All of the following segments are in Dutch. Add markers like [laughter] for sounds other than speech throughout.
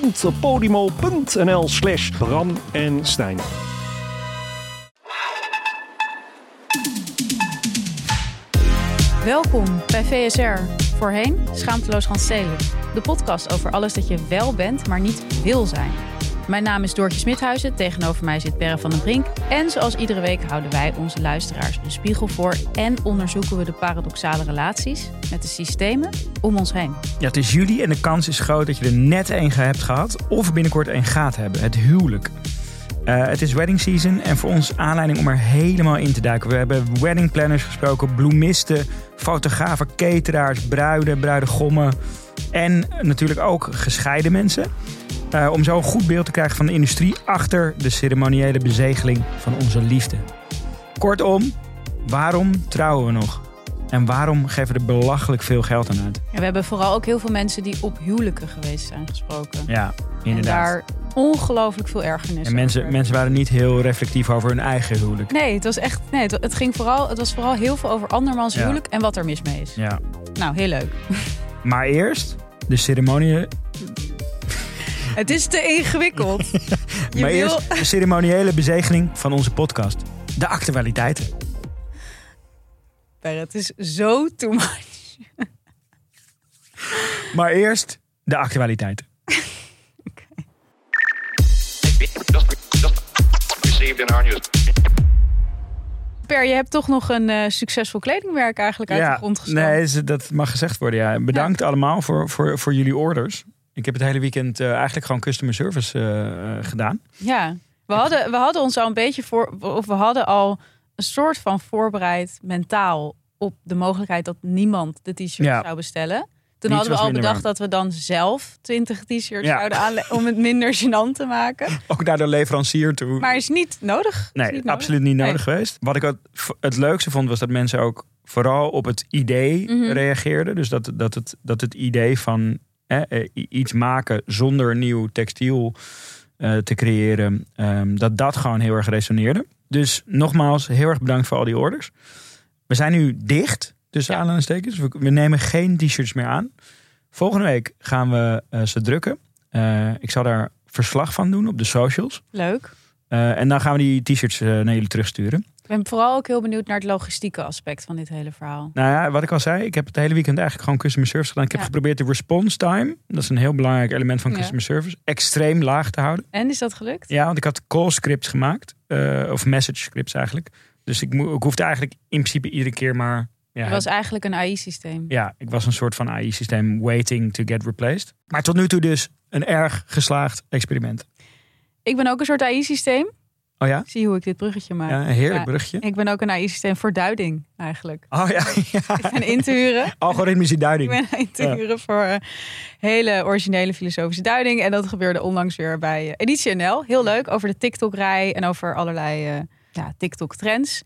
www.podimo.nl slash Bram en. Welkom bij VSR. Voorheen Schaamteloos Randstedelijk. De podcast over alles dat je wel bent, maar niet wil zijn. Mijn naam is Doortje Smithuizen. Tegenover mij zit Perre van den Brink. En zoals iedere week houden wij onze luisteraars een spiegel voor. En onderzoeken we de paradoxale relaties met de systemen om ons heen. Ja, het is juli en de kans is groot dat je er net één hebt gehad. Of binnenkort één gaat hebben. Het huwelijk. Uh, het is wedding season en voor ons aanleiding om er helemaal in te duiken. We hebben wedding planners gesproken, bloemisten, fotografen, cateraars, bruiden, bruidegommen en natuurlijk ook gescheiden mensen. Uh, om zo een goed beeld te krijgen van de industrie achter de ceremoniële bezegeling van onze liefde. Kortom, waarom trouwen we nog? En waarom geven we er belachelijk veel geld aan uit? Ja, we hebben vooral ook heel veel mensen die op huwelijken geweest zijn gesproken. Ja, inderdaad. En daar ongelooflijk veel ergernis En mensen, mensen waren niet heel reflectief over hun eigen huwelijk. Nee, het was echt. Nee, het, ging vooral, het was vooral heel veel over andermans ja. huwelijk en wat er mis mee is. Ja. Nou, heel leuk. Maar eerst de ceremonie. Het is te ingewikkeld. Je maar wil... eerst de ceremoniële bezegeling van onze podcast. De actualiteiten. Per, het is zo too much. maar eerst de actualiteiten. Per, je hebt toch nog een uh, succesvol kledingwerk eigenlijk uit ja, de grond gestaan. Nee, dat mag gezegd worden. Ja. Bedankt ja. allemaal voor, voor, voor jullie orders. Ik heb het hele weekend uh, eigenlijk gewoon customer service uh, gedaan. Ja, we hadden, we hadden ons al een beetje voor, of we hadden al een soort van voorbereid mentaal op de mogelijkheid dat niemand de t-shirt ja. zou bestellen. Toen Niets hadden we al bedacht dat we dan zelf 20 t-shirts Ja. zouden aanleggen om het minder [laughs] gênant te maken. Ook naar de leverancier toe. Maar is niet nodig. nee, nodig. absoluut niet nodig Nee. geweest. Wat ik het, het leukste vond, was dat mensen ook vooral op het idee Mhm. reageerden. Dus dat, dat, het, dat het idee van eh, iets maken zonder nieuw textiel eh, te creëren, ehm, dat dat gewoon heel erg resoneerde. Dus nogmaals, heel erg bedankt voor al die orders. We zijn nu dicht, tussen Ja. aanhalingstekens. We, we nemen geen t-shirts meer aan. Volgende week gaan we eh, ze drukken. Eh, ik zal daar verslag van doen op de socials. Leuk. Eh, en dan gaan we die t-shirts naar jullie terugsturen. Ik ben vooral ook heel benieuwd naar het logistieke aspect van dit hele verhaal. Nou ja, wat ik al zei, ik heb het hele weekend eigenlijk gewoon customer service gedaan. Ik heb Ja. geprobeerd de response time, dat is een heel belangrijk element van Ja. customer service, extreem laag te houden. En is dat gelukt? Ja, want ik had call scripts gemaakt, of message scripts eigenlijk. Dus ik, ik hoefde eigenlijk in principe iedere keer maar... Ja, Het was eigenlijk een AI-systeem. ja, ik was een soort van AI-systeem waiting to get replaced. Maar tot nu toe dus een erg geslaagd experiment. Ik ben ook een soort AI-systeem. Oh ja? Zie hoe ik dit bruggetje maak. Ja, een heerlijk Ja. brugje. Ik ben ook een AI-systeem voor duiding eigenlijk. Oh ja, [laughs] ja. Ik ben in te huren. algoritmische Ik duiding. ben in te Ja. huren voor eh, hele originele filosofische duiding. En dat gebeurde onlangs weer bij Editie NL. Heel leuk, over de TikTok-rij en over allerlei eh, TikTok-trends.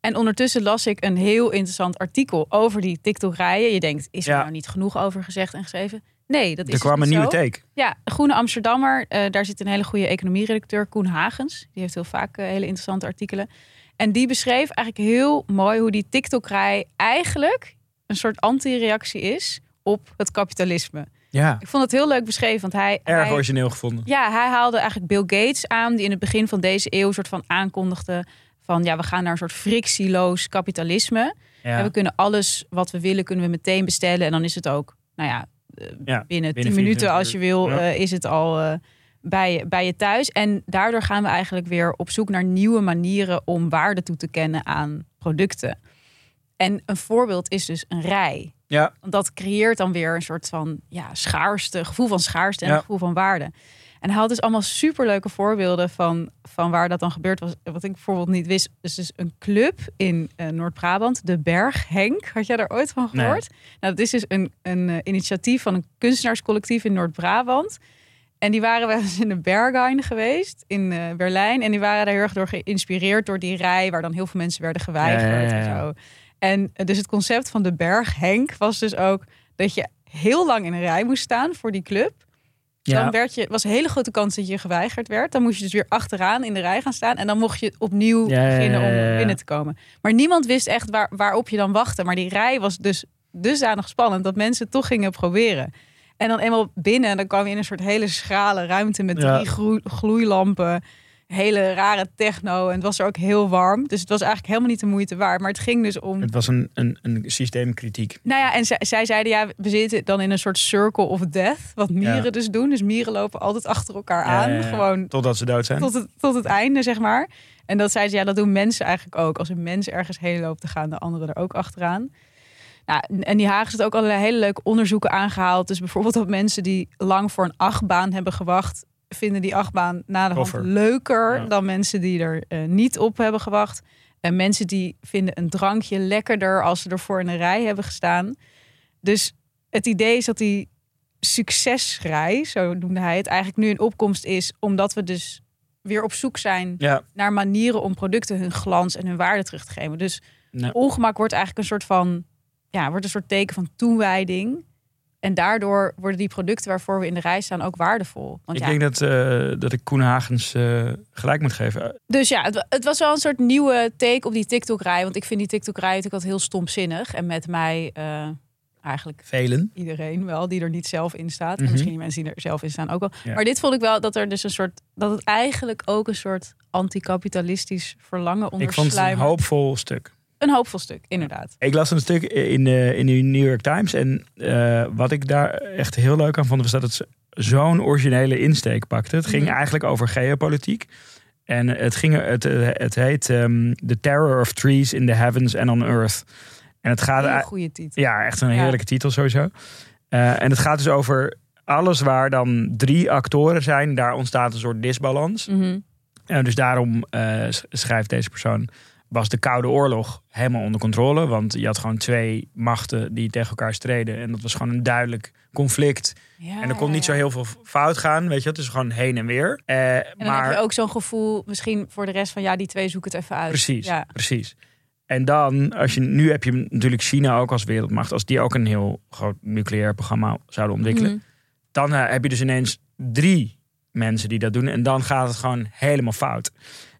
En ondertussen las ik een heel interessant artikel over die TikTok-rijen. Je denkt, is er Ja. nou niet genoeg over gezegd en geschreven? Nee, dat is Er dus kwam een nieuwe zo. take. Ja, Groene Amsterdammer. eh, daar zit een hele goede economieredacteur, Koen Hagens. Die heeft heel vaak eh, hele interessante artikelen. En die beschreef eigenlijk heel mooi hoe die TikTok-rij eigenlijk een soort anti-reactie is op het kapitalisme. Ja, Ik vond het heel leuk beschreven, want hij... erg hij- origineel gevonden. ja, hij haalde eigenlijk Bill Gates aan, die in het begin van deze eeuw soort van aankondigde van ja, we gaan naar een soort frictieloos kapitalisme. Ja. En we kunnen alles wat we willen, kunnen we meteen bestellen. En dan is het ook, nou ja, eh, Ja, binnen 10 binnen minuten 24 als je wil. Ja. eh, is het al eh, bij, je- bij je thuis. En daardoor gaan we eigenlijk weer op zoek naar nieuwe manieren om waarde toe te kennen aan producten. En een voorbeeld is dus een rij. Ja, Want dat creëert dan weer een soort van ja, schaarste, gevoel van schaarste en een gevoel van waarde. En hij had dus allemaal superleuke voorbeelden van, van waar dat dan gebeurd was. Wat ik bijvoorbeeld niet wist. Dus, dus een club in eh, Noord-Brabant, de Berg Henk. Had jij daar ooit van Nee. gehoord? Nou, dat is dus een, een eh, initiatief van een kunstenaarscollectief in Noord-Brabant. En die waren wel eens in de Berghain geweest in eh, Berlijn. En die waren daar heel erg door geïnspireerd door die rij... waar dan heel veel mensen werden geweigerd Ja, ja, ja, ja. en zo. En dus het concept van de Berg Henk was dus ook... dat je heel lang in een rij moest staan voor die club. Ja. Dan werd je, was een hele grote kans dat je geweigerd werd. Dan moest je dus weer achteraan in de rij gaan staan. En dan mocht je opnieuw Ja, beginnen om binnen te komen. Maar niemand wist echt waar, waarop je dan wachtte. Maar die rij was dus dusdanig spannend dat mensen toch gingen proberen. En dan eenmaal binnen, dan kwam je in een soort hele schrale ruimte met drie gloeilampen. Hele rare techno. En het was er ook heel warm. Dus het was eigenlijk helemaal niet de moeite waard. Maar het ging dus om Het was een, een, een systeemkritiek. nou ja, en zij, zeiden ja, we zitten dan in een soort circle of death. Wat mieren Ja. dus doen. Dus mieren lopen altijd achter elkaar aan. ja. Gewoon Totdat ze dood zijn. tot het, tot het einde, zeg maar. En dat zeiden ze, ja, dat doen mensen eigenlijk ook. Als een mens ergens heen loopt, dan gaan de anderen er ook achteraan. Nou, en die Hagen heeft ook allerlei hele leuke onderzoeken aangehaald. Dus bijvoorbeeld dat mensen die lang voor een achtbaan hebben gewacht... vinden die achtbaan na de hand leuker Ja. dan mensen die er eh, niet op hebben gewacht. En mensen die vinden een drankje lekkerder als ze ervoor in een rij hebben gestaan. Dus het idee is dat die succesrij, zo noemde hij het, eigenlijk nu in opkomst is, omdat we dus weer op zoek zijn Ja, naar manieren om producten hun glans en hun waarde terug te geven. Dus Nee. ongemak wordt eigenlijk een soort van, ja, wordt een soort teken van toewijding. En daardoor worden die producten waarvoor we in de rij staan ook waardevol. Want ik ja, denk dat, eh, dat ik Koen Hagens eh, gelijk moet geven. dus ja, het, het was wel een soort nieuwe take op die TikTok-rij. Want ik vind die TikTok-rij natuurlijk altijd heel stomzinnig. En met mij eh, eigenlijk Velen. iedereen wel die er niet zelf in staat. Mhm. En misschien die mensen die er zelf in staan ook wel. Ja. Maar dit vond ik wel dat er dus een soort dat het eigenlijk ook een soort anticapitalistisch verlangen onder Ik vond het een hoopvol stuk. Een hoopvol stuk, inderdaad. Ik las een stuk in de, in de New York Times. En eh, wat ik daar echt heel leuk aan vond, was dat het zo'n originele insteek pakte. Het ging Mhm. eigenlijk over geopolitiek. En het, ging, het, eh, het heet ehm, The Terror of Trees in the Heavens and on Earth. En het gaat... Hele goede titel. Ja, echt een Ja. heerlijke titel sowieso. Eh, en het gaat dus over alles waar dan drie actoren zijn. Daar ontstaat een soort disbalans. Mhm. En dus daarom eh, sch- schrijft deze persoon... was de Koude Oorlog helemaal onder controle. Want je had gewoon twee machten die tegen elkaar streden. En dat was gewoon een duidelijk conflict. Ja, en er kon niet zo heel veel fout gaan. Weet je, het is gewoon heen en weer. Eh, En dan maar heb je ook zo'n gevoel, misschien voor de rest van ja, die twee zoeken het even uit. Precies, Ja. precies. En dan, als je, nu heb je natuurlijk China ook als wereldmacht. Als die ook een heel groot nucleair programma zouden ontwikkelen. Mhm. Dan eh, heb je dus ineens drie mensen die dat doen. En dan gaat het gewoon helemaal fout.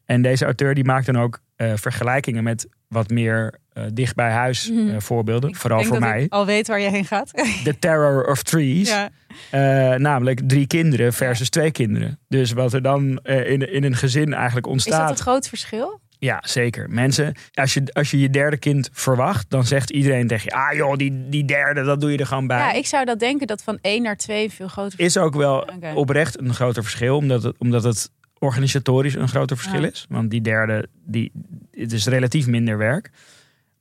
En deze auteur die maakt dan ook eh, vergelijkingen met wat meer eh, dicht bij huis eh, voorbeelden. Ik Vooral voor mij. ik al weet waar je heen gaat. [laughs] The Terror of Trees. ja. Namelijk drie kinderen versus twee kinderen. Dus wat er dan in, in een gezin eigenlijk Is ontstaat. dat een groot verschil? Ja, zeker. Mensen, als je, als je je derde kind verwacht, dan zegt iedereen tegen je: Ah joh, die, die derde, dat doe je er gewoon bij. Ja, ik zou dat denken dat van één naar twee veel groter Is ook wel oprecht een groter verschil, omdat het, omdat het organisatorisch een groter verschil Ja. is. Want die derde, die, het is relatief minder werk.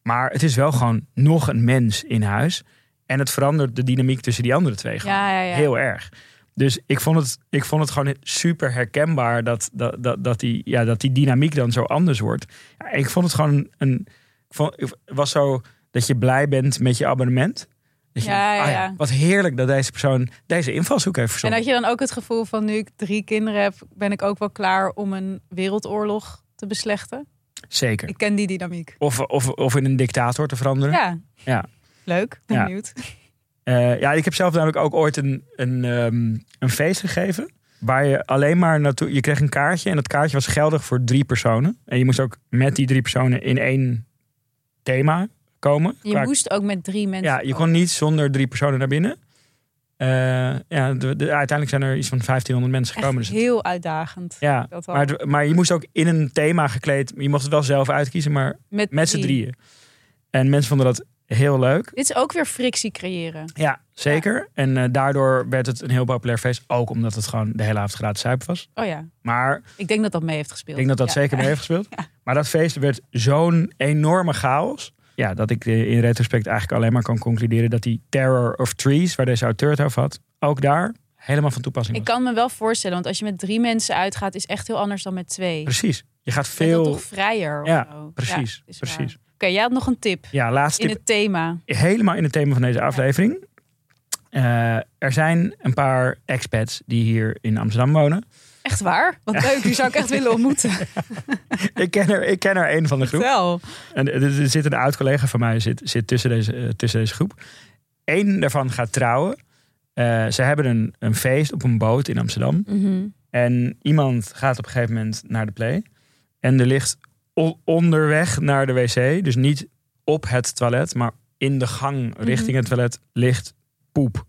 Maar het is wel gewoon nog een mens in huis. En het verandert de dynamiek tussen die andere twee gewoon Ja, ja, ja. heel erg. Dus ik vond het, ik vond het gewoon super herkenbaar dat, dat, dat, dat, die, ja, dat die dynamiek dan zo anders wordt. Ik vond het gewoon een. Ik vond, het was zo dat je blij bent met je abonnement. Dat je Ja, ja, ah ja. Wat heerlijk dat deze persoon deze invalshoek heeft En verzonnen. had je dan ook het gevoel van nu ik drie kinderen heb, ben ik ook wel klaar om een wereldoorlog te beslechten? Zeker. Ik ken die dynamiek. Of, of, of in een dictator te veranderen. Ja. Ja. Leuk, ben benieuwd. Eh, ja, ik heb zelf namelijk ook ooit een, een, ehm, een feest gegeven. Waar je alleen maar naartoe. Je kreeg een kaartje en dat kaartje was geldig voor drie personen. En je moest ook met die drie personen in één thema komen. Je Qua- moest ook met drie mensen. ja, je kon niet zonder drie personen naar binnen. Eh, ja, de, de- uiteindelijk zijn er iets van 1500 mensen gekomen. Echt Dus het- heel uitdagend. ja, dat maar, het- maar je moest ook in een thema gekleed. Je mocht het wel zelf uitkiezen, maar Met, met z'n drie. drieën. En mensen vonden dat heel leuk. Dit is ook weer frictie creëren. Ja, zeker. En eh, daardoor werd het een heel populair feest. Ook omdat het gewoon de hele avond gratis zuipen was. Oh ja, Maar ik denk dat dat mee heeft gespeeld. ik denk dat dat Ja. zeker mee heeft gespeeld. [laughs] Maar dat feest werd zo'n enorme chaos. Ja, dat ik eh, in retrospect eigenlijk alleen maar kan concluderen dat die Terror of Trees, waar deze auteur het over had, ook daar helemaal van toepassing Ik was. kan me wel voorstellen, want als je met drie mensen uitgaat, is echt heel anders dan met twee. Precies. Je gaat Je veel. toch vrijer. of Ja, zo. precies. Ja, is precies. Oké, jij had nog een tip Ja, laatste in tip. het thema. Helemaal in het thema van deze aflevering. Eh, er zijn een paar expats die hier in Amsterdam wonen. Echt waar? Wat leuk, die zou ik echt willen ontmoeten. [laughs] ik, ken er, ik ken er een van de groep. Wel. En er zit een oud collega van mij zit, zit tussen, deze, eh, tussen deze groep. Eén daarvan gaat trouwen. Eh, ze hebben een, een feest op een boot in Amsterdam. Mhm. En iemand gaat op een gegeven moment naar de play. En er ligt onderweg naar de wc, dus niet op het toilet, maar in de gang richting het toilet ligt poep.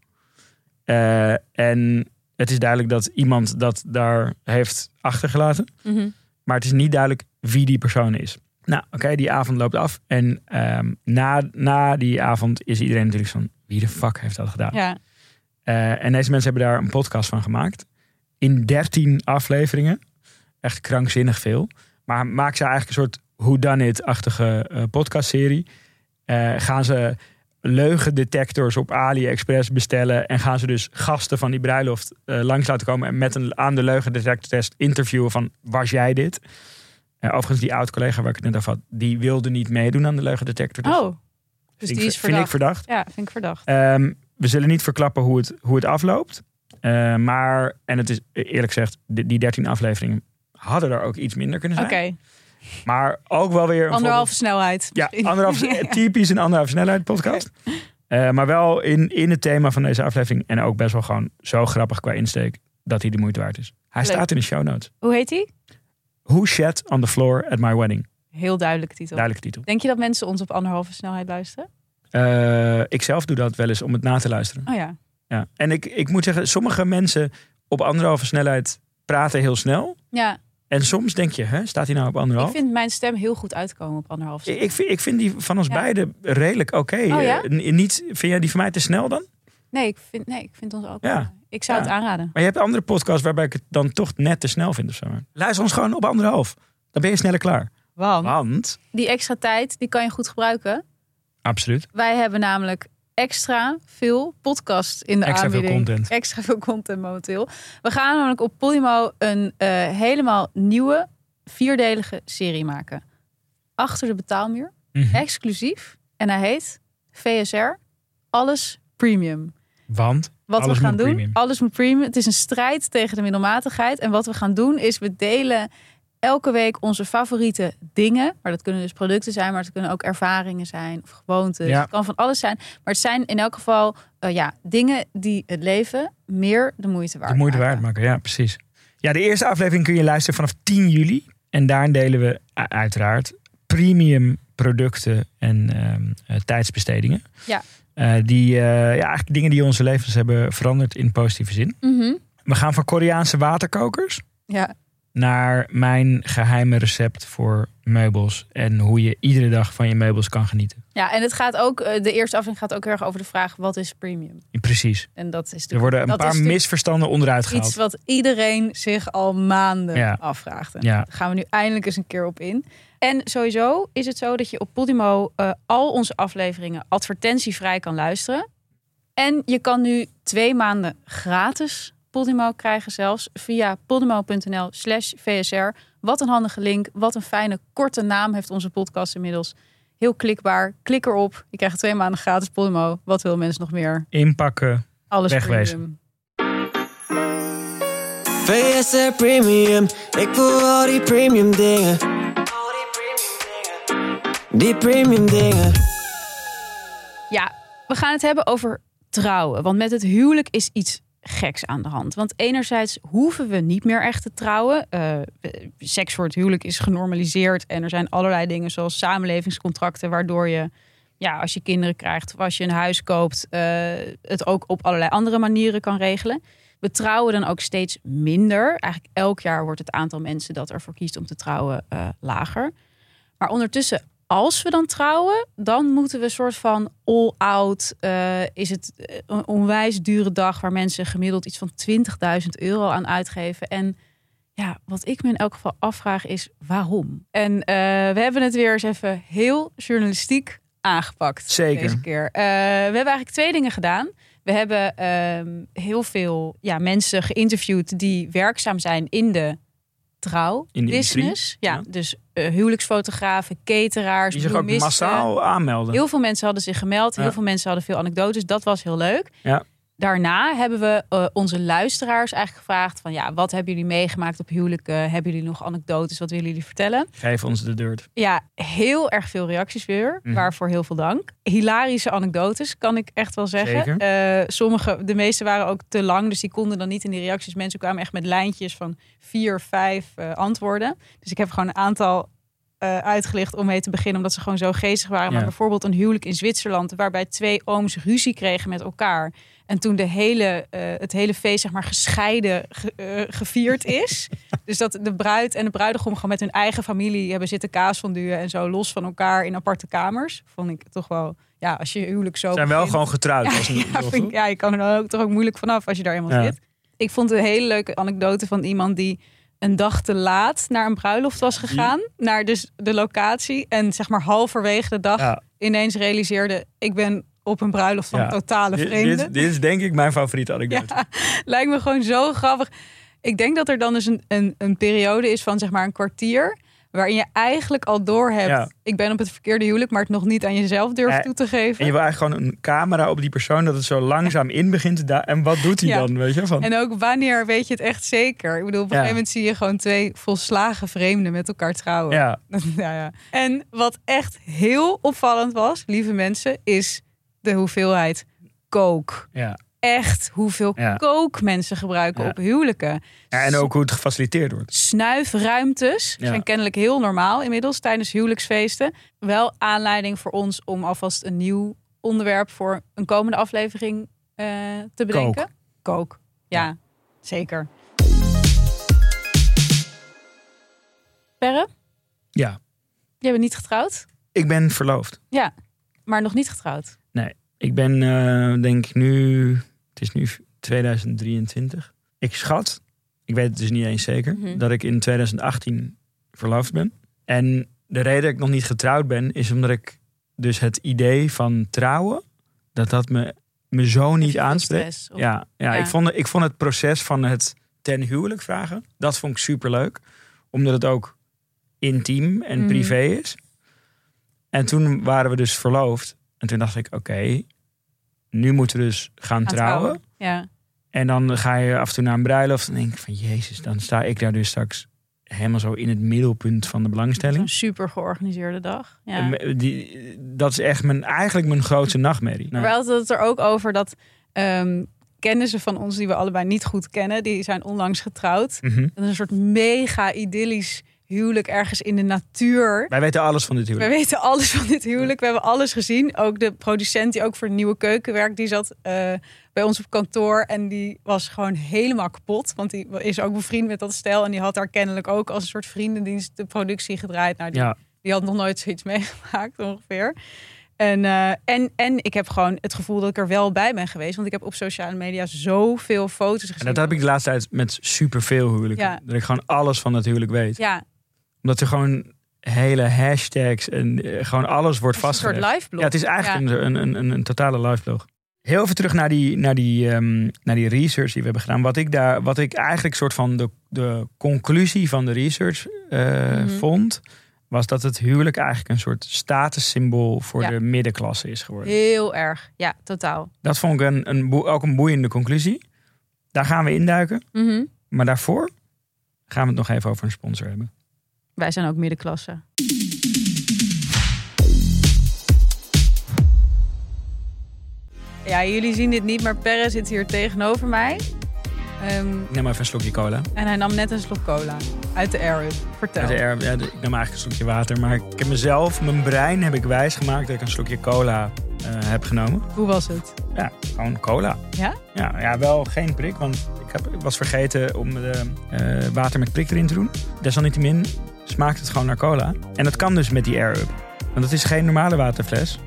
Eh, en het is duidelijk dat iemand dat daar heeft achtergelaten. Mhm. Maar het is niet duidelijk wie die persoon is. Nou, oké, die avond loopt af. En ehm, na, na die avond is iedereen natuurlijk van... wie de fuck heeft dat gedaan? Ja. Eh, en deze mensen hebben daar een podcast van gemaakt. In 13 afleveringen. Echt krankzinnig veel. Maar maak ze eigenlijk een soort whodunit-achtige eh podcastserie. Eh, gaan ze leugendetectors op AliExpress bestellen. En gaan ze dus gasten van die bruiloft eh, langs laten komen. En met een aan de leugendetectortest interviewen van was jij dit? Eh, overigens, die oud-collega waar ik het net over had, die wilde niet meedoen aan de leugendetector. Dus Oh, dus die ik- is vind ik verdacht. verdacht. Ja, vind ik verdacht. Ehm, we zullen niet verklappen hoe het, hoe het afloopt. Eh, maar, en het is eerlijk gezegd, die, die 13 afleveringen hadden er ook iets minder kunnen Oké, zijn. Maar ook wel weer [laughs] anderhalve snelheid. Ja, anderhalf, Ja. typisch een anderhalf snelheid podcast. [laughs] Eh, maar wel in, in het thema van deze aflevering. En ook best wel gewoon zo grappig qua insteek dat hij de moeite waard is. Hij Leuk. staat in de show notes. Hoe heet die? Who shat on the floor at my wedding? Heel duidelijke titel. Duidelijke titel. Denk je dat mensen ons op anderhalve snelheid luisteren? Eh, ik zelf doe dat wel eens om het na te luisteren. Oh ja. Ja. En ik, ik moet zeggen, sommige mensen op anderhalve snelheid praten heel snel. Ja, En soms denk je, hè, staat hij nou op ik anderhalf? vind mijn stem heel goed uitkomen op anderhalve Ik, ik, vind, ik vind die van ons Ja. beiden redelijk oké. Oh ja? Eh, niet, vind jij die van mij te snel dan? Nee, ik vind, nee, ik vind ons ook. Ja. Ik zou het aanraden. Maar je hebt andere podcasts waarbij ik het dan toch net te snel vind of zo. Luister ons gewoon op anderhalf. Dan ben je sneller klaar. Want Want, die extra tijd, die kan je goed gebruiken. absoluut, Wij hebben namelijk extra veel podcast in de Extra veel aanbieding. content. Extra veel content momenteel. We gaan namelijk op Podimo een eh, helemaal nieuwe vierdelige serie maken. Achter de betaalmuur. Mhm. Exclusief. En hij heet VSR. Alles Premium. want Wat we gaan doen, premium. alles moet premium. Het is een strijd tegen de middelmatigheid. En wat we gaan doen is we delen elke week onze favoriete dingen. Maar dat kunnen dus producten zijn, maar het kunnen ook ervaringen zijn of gewoontes. Ja. Het kan van alles zijn. Maar het zijn in elk geval eh, ja, dingen die het leven meer de moeite waard de moeite maken. waard maken. Ja, precies. Ja, de eerste aflevering kun je luisteren vanaf 10 juli. En daarin delen we uiteraard premium producten en ehm, eh, tijdsbestedingen. Ja. Eh, die, ja, eigenlijk dingen die onze levens hebben veranderd in positieve zin. Mhm. We gaan van Koreaanse waterkokers Ja, naar mijn geheime recept voor meubels. En hoe je iedere dag van je meubels kan genieten. ja, en het gaat ook, eh, de eerste aflevering gaat ook erg over de vraag: wat is premium? Precies. En dat is Er worden een paar misverstanden onderuit gehaald. iets wat iedereen zich al maanden Ja. afvraagt. En Ja. Daar gaan we nu eindelijk eens een keer op in. En sowieso is het zo dat je op Podimo eh, al onze afleveringen advertentievrij kan luisteren. En je kan nu twee maanden gratis Podimo krijgen zelfs via podimo.nl slash VSR. Wat een handige link. Wat een fijne korte naam heeft onze podcast inmiddels. Heel klikbaar. Klik erop. Je krijgt twee maanden gratis Podimo. Wat wil mensen nog meer? Inpakken. Alles Wegwezen. premium. VSR Premium, ik wil al die premium dingen. Die premium dingen. Ja, we gaan het hebben over trouwen. Want met het huwelijk is iets geks aan de hand. Want enerzijds hoeven we niet meer echt te trouwen. Eh, seks voor het huwelijk is genormaliseerd. En er zijn allerlei dingen zoals samenlevingscontracten... waardoor je ja, als je kinderen krijgt of als je een huis koopt, eh, het ook op allerlei andere manieren kan regelen. We trouwen dan ook steeds minder. Eigenlijk elk jaar wordt het aantal mensen dat ervoor kiest om te trouwen eh, lager. Maar ondertussen, als we dan trouwen, dan moeten we een soort van all-out. eh, is het een onwijs dure dag waar mensen gemiddeld iets van 20.000 euro aan uitgeven. En ja, wat ik me in elk geval afvraag is waarom? En eh, we hebben het weer eens even heel journalistiek aangepakt. Zeker. Deze keer. Eh, we hebben eigenlijk twee dingen gedaan. We hebben ehm, heel veel ja, mensen geïnterviewd die werkzaam zijn in de trouw In de business. Ja, ja. dus eh, huwelijksfotografen, cateraars, Die zich ook massaal aanmelden. Heel veel mensen hadden zich gemeld. Heel veel mensen hadden veel anekdotes. Dat was heel leuk. Ja. Daarna hebben we eh, onze luisteraars eigenlijk gevraagd van ja, wat hebben jullie meegemaakt op huwelijken? Hebben jullie nog anekdotes? Wat willen jullie vertellen? Geef ons de dirt. Ja, heel erg veel reacties weer. Mhm. Waarvoor heel veel dank. Hilarische anekdotes, kan ik echt wel zeggen. Eh, sommige, de meeste waren ook te lang, dus die konden dan niet in die reacties. Mensen kwamen echt met lijntjes van vier, vijf eh, antwoorden. Dus ik heb gewoon een aantal eh, uitgelicht om mee te beginnen, omdat ze gewoon zo geestig waren. Maar bijvoorbeeld een huwelijk in Zwitserland, waarbij twee ooms ruzie kregen met elkaar. En toen de hele, eh, het hele feest zeg maar gescheiden ge- eh, gevierd is. [laughs] dus dat de bruid en de bruidegom gewoon met hun eigen familie hebben zitten kaasfonduwen en zo los van elkaar in aparte kamers. Vond ik toch wel, ja, als je huwelijk zo Zijn wel gewoon getrouwd. ja, als een- ja, vind ik- ja, je kan er dan ook, toch ook moeilijk vanaf als je daar eenmaal Ja. zit. Ik vond een hele leuke anekdote van iemand die een dag te laat naar een bruiloft was gegaan. Naar dus de locatie. En zeg maar halverwege de dag Ja. ineens realiseerde... ik ben op een bruiloft van Ja. totale vreemden. dit, dit is denk ik mijn favoriete anekdote. Ja, [laughs] lijkt me gewoon zo grappig. Ik denk dat er dan dus een, een, een periode is van zeg maar een kwartier... waarin je eigenlijk al door hebt... Ja. ik ben op het verkeerde huwelijk... maar het nog niet aan jezelf durft Ja, toe te geven. En je wil eigenlijk gewoon een camera op die persoon dat het zo langzaam in begint te da- En wat doet hij Ja. dan? Weet je? Van, En ook wanneer weet je het echt zeker? Ik bedoel, op een gegeven moment zie je gewoon twee volslagen vreemden met elkaar trouwen. ja. [laughs] En wat echt heel opvallend was, lieve mensen, is de hoeveelheid kook. ja. Echt hoeveel Ja. kook mensen gebruiken Ja. op huwelijken. ja, en ook hoe het gefaciliteerd wordt. Snuifruimtes zijn kennelijk heel normaal inmiddels tijdens huwelijksfeesten. Wel aanleiding voor ons om alvast een nieuw onderwerp voor een komende aflevering eh, te bedenken. Kook. Ja, zeker. Perre, Ja, jij bent niet getrouwd? ik ben verloofd. Ja, maar nog niet getrouwd. Ik ben, eh, denk ik nu, het is nu 2023. Ik schat, ik weet het dus niet eens zeker, Mhm. dat ik in 2018 verloofd ben. En de reden dat ik nog niet getrouwd ben, is omdat ik dus het idee van trouwen, dat dat me, me zo niet aanspreekt. stress, of- Ja, ja, Ja. Ik, vond, ik vond het proces van het ten huwelijk vragen, dat vond ik superleuk. Omdat het ook intiem en Mhm. privé is. En toen waren we dus verloofd. En toen dacht ik, oké, nu moeten we dus gaan, Gaan trouwen. Ja. En dan ga je af en toe naar een bruiloft. En denk ik van, jezus, dan sta ik daar dus straks helemaal zo in het middelpunt van de belangstelling. Zo'n super georganiseerde dag. Ja. Die, dat is echt mijn, eigenlijk mijn grootste nachtmerrie. Maar we hadden het er ook over dat ehm, kennissen van ons die we allebei niet goed kennen, die zijn onlangs getrouwd. Mhm. Dat is een soort mega idyllisch huwelijk ergens in de natuur. Wij weten alles van dit We huwelijk. weten alles van dit huwelijk. We hebben alles gezien. Ook de producent die ook voor de nieuwe keuken werkt, die zat eh, bij ons op kantoor. En die was gewoon helemaal kapot. Want die is ook bevriend met dat stel. En die had daar kennelijk ook als een soort vriendendienst de productie gedraaid. Nou, die, Ja, die had nog nooit zoiets [laughs] meegemaakt ongeveer. En, eh, en, en ik heb gewoon het gevoel dat ik er wel bij ben geweest. Want ik heb op sociale media zoveel foto's gezien. en dat heb ik de laatste tijd met superveel huwelijken. Ja. Dat ik gewoon alles van het huwelijk weet. Ja, Omdat er gewoon hele hashtags en eh, gewoon alles wordt is een soort vastgelegd. liveblog. Ja, het is eigenlijk een, een, een, een totale liveblog. Heel even terug naar die, naar, die, ehm, naar die research die we hebben gedaan. Wat ik, daar, wat ik eigenlijk soort van de, de conclusie van de research eh, Mhm. vond... was dat het huwelijk eigenlijk een soort statussymbool voor Ja. de middenklasse is geworden. Heel erg. Ja, totaal. Dat vond ik een, een ook een boeiende conclusie. Daar gaan we induiken. Mhm. Maar daarvoor gaan we het nog even over een sponsor hebben. Wij zijn ook middenklasse. Ja, jullie zien dit niet, maar Perre zit hier tegenover mij. Ehm, Ik neem even een slokje cola. en hij nam net een slok cola uit de Air Up. Vertel. Uit de air- ja, de- ik nam eigenlijk een slokje water. Maar ik heb mezelf, mijn brein heb ik wijs gemaakt dat ik een slokje cola eh, heb genomen. Hoe was het? Ja, gewoon cola. Ja? Ja, ja wel geen prik, want ik, heb, ik was vergeten om de, eh, water met prik erin te doen. Desalniettemin smaakt het gewoon naar cola. En dat kan dus met die Air Up. Want het is geen normale waterfles.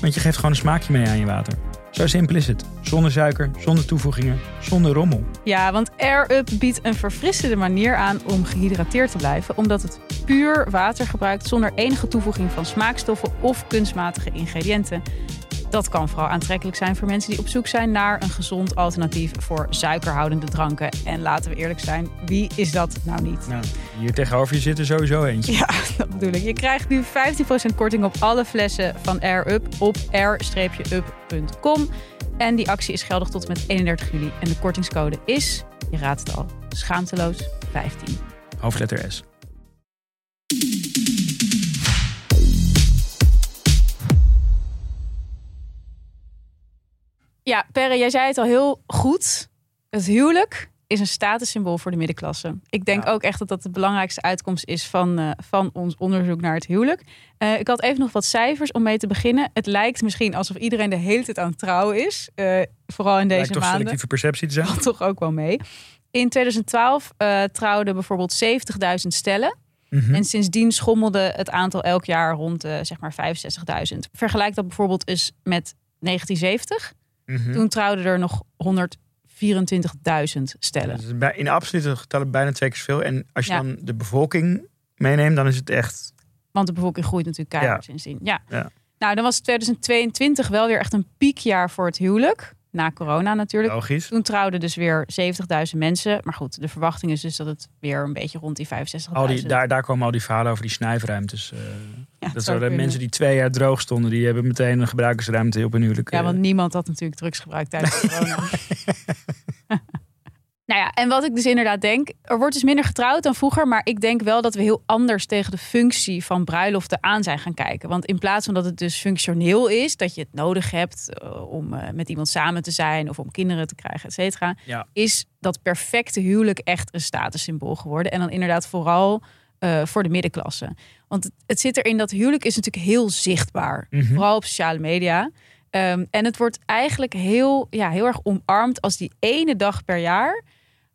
Want je geeft gewoon een smaakje mee aan je water. Zo simpel is het. Zonder suiker, zonder toevoegingen, zonder rommel. Ja, want Air Up biedt een verfrissende manier aan om gehydrateerd te blijven, omdat het puur water gebruikt zonder enige toevoeging van smaakstoffen of kunstmatige ingrediënten. Dat kan vooral aantrekkelijk zijn voor mensen die op zoek zijn naar een gezond alternatief voor suikerhoudende dranken. En laten we eerlijk zijn, wie is dat nou niet? Nou, hier tegenover je zit er sowieso eentje. Ja, [laughs] dat bedoel ik. Je krijgt nu 15% korting op alle flessen van Air Up op air-up.com. En die actie is geldig tot en met 31 juli. En de kortingscode is, je raadt het al, schaamteloos 15. Hoofdletter S. Ja, Perre, jij zei het al heel goed. Het huwelijk is een statussymbool voor de middenklasse. Ik denk Ja. ook echt dat dat de belangrijkste uitkomst is van, eh, van ons onderzoek naar het huwelijk. Eh, ik had even nog wat cijfers om mee te beginnen. Het lijkt misschien alsof iedereen de hele tijd aan het trouwen is. eh, vooral in deze Lijkt toch maanden. selectieve perceptie te zijn. valt toch ook wel mee. In 2012 eh, trouwden bijvoorbeeld 70.000 stellen. Mhm. En sindsdien schommelde het aantal elk jaar rond zeg maar 65.000. Vergelijk dat bijvoorbeeld eens met 1970. Mhm. Toen trouwden er nog 124.000 stellen. Bij- In absolute getallen bijna twee keer zoveel. En als je Ja. dan de bevolking meeneemt, dan is het echt... Want de bevolking groeit natuurlijk keihard sindsdien. Ja. Ja. Nou, dan was 2022 wel weer echt een piekjaar voor het huwelijk. Na corona natuurlijk. Logisch. Toen trouwden dus weer 70.000 mensen. Maar goed, de verwachting is dus dat het weer een beetje rond die 65.000... Al die, daar, daar komen al die verhalen over die snijfruimtes. eh, Ja, dat kunnen. mensen die twee jaar droog stonden, die hebben meteen een gebruikersruimte op hun huwelijk. Ja, eh. want niemand had natuurlijk drugs gebruikt tijdens corona. [laughs] [laughs] nou ja, en wat ik dus inderdaad denk, er wordt dus minder getrouwd dan vroeger, maar ik denk wel dat we heel anders tegen de functie van bruiloften aan zijn gaan kijken. Want in plaats van dat het dus functioneel is, dat je het nodig hebt eh, om eh, met iemand samen te zijn of om kinderen te krijgen, et cetera, Ja. is dat perfecte huwelijk echt een statussymbool geworden. En dan inderdaad vooral eh, voor de middenklasse. Want het, het zit erin dat huwelijk is natuurlijk heel zichtbaar, Mhm. vooral op sociale media. Ehm, en het wordt eigenlijk heel, ja, heel erg omarmd als die ene dag per jaar.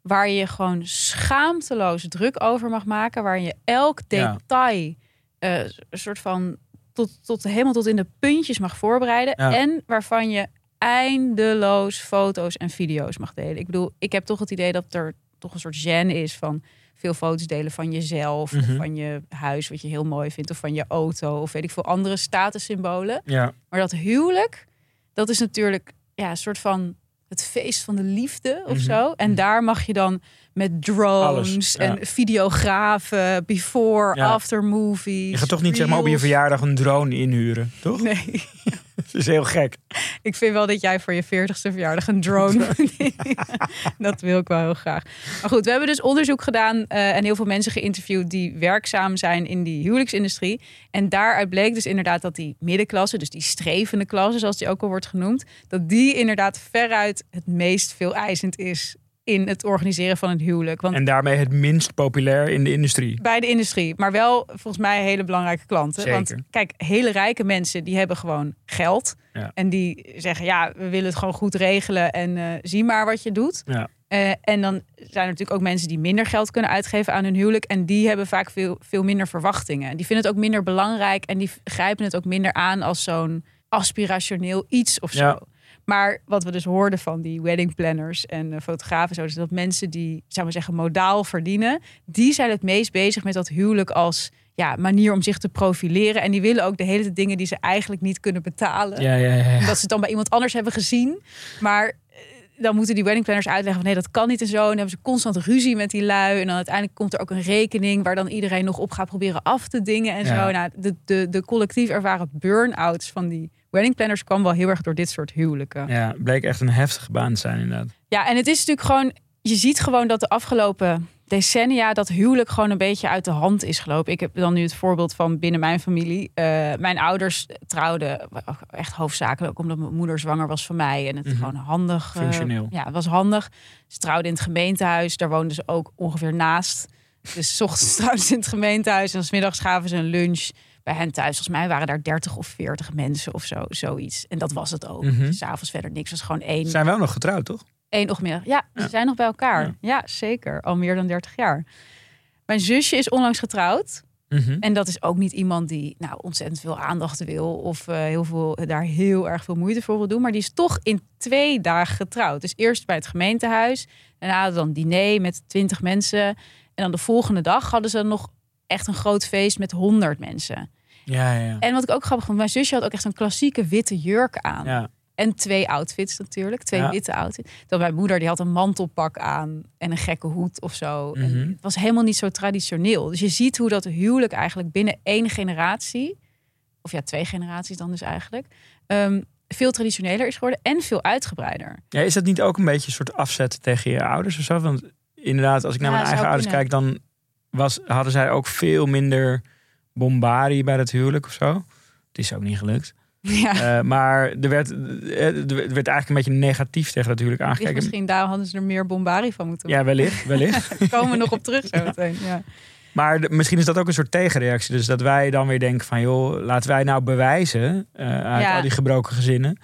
Waar je gewoon schaamteloos druk over mag maken. Waar je elk Ja. detail eh, een soort van tot, tot helemaal tot in de puntjes mag voorbereiden. Ja. En waarvan je eindeloos foto's en video's mag delen. Ik bedoel, ik heb toch het idee dat er toch een soort gen is van veel foto's delen van jezelf. Mhm. Of van je huis, wat je heel mooi vindt. Of van je auto. Of weet ik veel andere statussymbolen. Ja, Maar dat huwelijk, dat is natuurlijk ja, een soort van het feest van de liefde of Mhm. zo. En daar mag je dan met drones Alles, ja. en videografen, before, Ja. after movies. je gaat toch niet zeg maar op je verjaardag een drone inhuren, toch? Nee, [laughs] Dat is heel gek. ik vind wel dat jij voor je 40ste verjaardag een drone. [laughs] dat wil ik wel heel graag. Maar goed, we hebben dus onderzoek gedaan eh, en heel veel mensen geïnterviewd die werkzaam zijn in die huwelijksindustrie. En daaruit bleek dus inderdaad dat die middenklasse, dus die strevende klasse, zoals die ook al wordt genoemd, dat die inderdaad veruit het meest veel eisend is in het organiseren van een huwelijk. Want En daarmee het minst populair in de industrie. bij de industrie, maar wel volgens mij hele belangrijke klanten. Zeker. Want kijk, hele rijke mensen die hebben gewoon geld. Ja. En die zeggen, ja, we willen het gewoon goed regelen en eh, zie maar wat je doet. Ja. Eh, en dan zijn er natuurlijk ook mensen die minder geld kunnen uitgeven aan hun huwelijk. En die hebben vaak veel, veel minder verwachtingen. Die vinden het ook minder belangrijk en die grijpen het ook minder aan als zo'n aspirationeel iets of zo. Ja. Maar wat we dus hoorden van die wedding planners en eh, fotografen, zo, is dat mensen die, zou maar zeggen, modaal verdienen, die zijn het meest bezig met dat huwelijk als ja, manier om zich te profileren. En die willen ook de hele dingen die ze eigenlijk niet kunnen betalen. Ja, ja, ja. Dat ze het dan bij iemand anders hebben gezien. Maar eh, dan moeten die wedding planners uitleggen van nee, dat kan niet en zo. En dan hebben ze constant ruzie met die lui. En dan uiteindelijk komt er ook een rekening waar dan iedereen nog op gaat proberen af te dingen en Ja. zo. Nou, de, de, de collectief ervaren burn-outs van die wedding planners kwam wel heel erg door dit soort huwelijken. Ja, bleek echt een heftige baan te zijn inderdaad. Ja, en het is natuurlijk gewoon, je ziet gewoon dat de afgelopen decennia dat huwelijk gewoon een beetje uit de hand is gelopen. Ik heb dan nu het voorbeeld van binnen mijn familie. Uh, mijn ouders trouwden echt hoofdzakelijk omdat mijn moeder zwanger was van mij. En het Mhm. gewoon handig. eh, Functioneel. ja, het was handig. Ze trouwden in het gemeentehuis. Daar woonden ze ook ongeveer naast. Dus 's ochtends [laughs] trouwden ze in het gemeentehuis. En 's middags gaven ze een lunch bij hen thuis. Volgens mij waren daar 30 of 40 mensen of zo. Zoiets. En dat was het ook. Mhm. S S'avonds verder niks. Het was gewoon één zijn wel nog getrouwd, toch? Eén ochtendmiddag. Ja, ze zijn nog bij elkaar. Ja. Ja. zeker. Al meer dan 30 jaar. Mijn zusje is onlangs getrouwd. Mhm. En dat is ook niet iemand die nou, ontzettend veel aandacht wil. Of eh, heel veel, daar heel erg veel moeite voor wil doen. Maar die is toch in twee dagen getrouwd. Dus eerst bij het gemeentehuis. Daarna dan diner met 20 mensen. En dan de volgende dag hadden ze nog echt een groot feest met 100 mensen. Ja, ja. En wat ik ook grappig vond, mijn zusje had ook echt een klassieke witte jurk aan. ja. En twee outfits natuurlijk. Twee Ja. witte outfits. Dan mijn moeder die had een mantelpak aan en een gekke hoed of zo. En Mhm. het was helemaal niet zo traditioneel. Dus je ziet hoe dat huwelijk eigenlijk binnen één generatie, of ja, twee generaties dan dus eigenlijk, ehm, veel traditioneler is geworden en veel uitgebreider. Ja, is dat niet ook een beetje een soort afzet tegen je ouders of zo? Want inderdaad, als ik naar Ja, mijn eigen ouders kunnen. kijk, dan was, hadden zij ook veel minder bombardie bij het huwelijk of zo. Het is ook niet gelukt. Ja. Eh, maar er werd, eh, er werd eigenlijk een beetje negatief tegen dat huwelijk Dus aangekeken. misschien daar hadden ze er meer bombari van moeten Ja, wellicht, wellicht. [laughs] Daar komen we nog op terug zo meteen. Ja. Maar de- misschien is dat ook een soort tegenreactie. Dus dat wij dan weer denken van... joh, laten wij nou bewijzen... eh, uit Ja. al die gebroken gezinnen...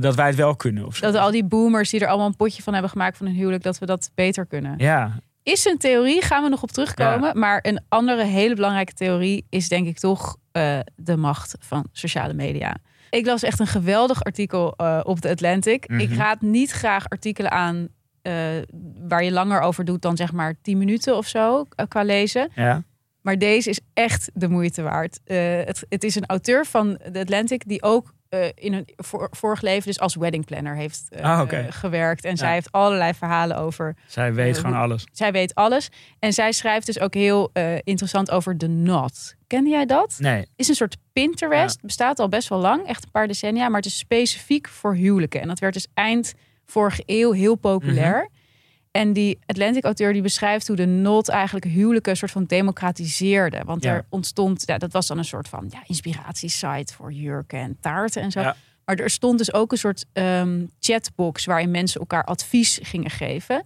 dat wij het wel kunnen of zo. Dat al die boomers die er allemaal een potje van hebben gemaakt van een huwelijk, dat we dat beter kunnen. Ja, Is een theorie, gaan we nog op terugkomen. Maar een andere hele belangrijke theorie is denk ik toch eh, de macht van sociale media. Ik las echt een geweldig artikel eh, op The Atlantic. Mhm. Ik raad niet graag artikelen aan eh, waar je langer over doet dan zeg maar 10 minuten of zo qua lezen. ja. Maar deze is echt de moeite waard. Het, het is een auteur van The Atlantic die ook eh, in een voor, vorig leven dus als wedding planner heeft eh, Ah, oké. gewerkt. En zij heeft allerlei verhalen over Zij weet Eh, gewoon alles. zij weet alles. En zij schrijft dus ook heel eh, interessant over de Knot. Kende jij dat? Nee. Is een soort Pinterest. Bestaat al best wel lang, echt een paar decennia. Maar het is specifiek voor huwelijken. En dat werd dus eind vorige eeuw heel populair. Mhm. En die Atlantic-auteur die beschrijft hoe de Knot eigenlijk huwelijken een soort van democratiseerde. Want Ja. er ontstond, ja, dat was dan een soort van ja, inspiratiesite voor jurken en taarten en zo. Ja. Maar er stond dus ook een soort ehm, chatbox waarin mensen elkaar advies gingen geven.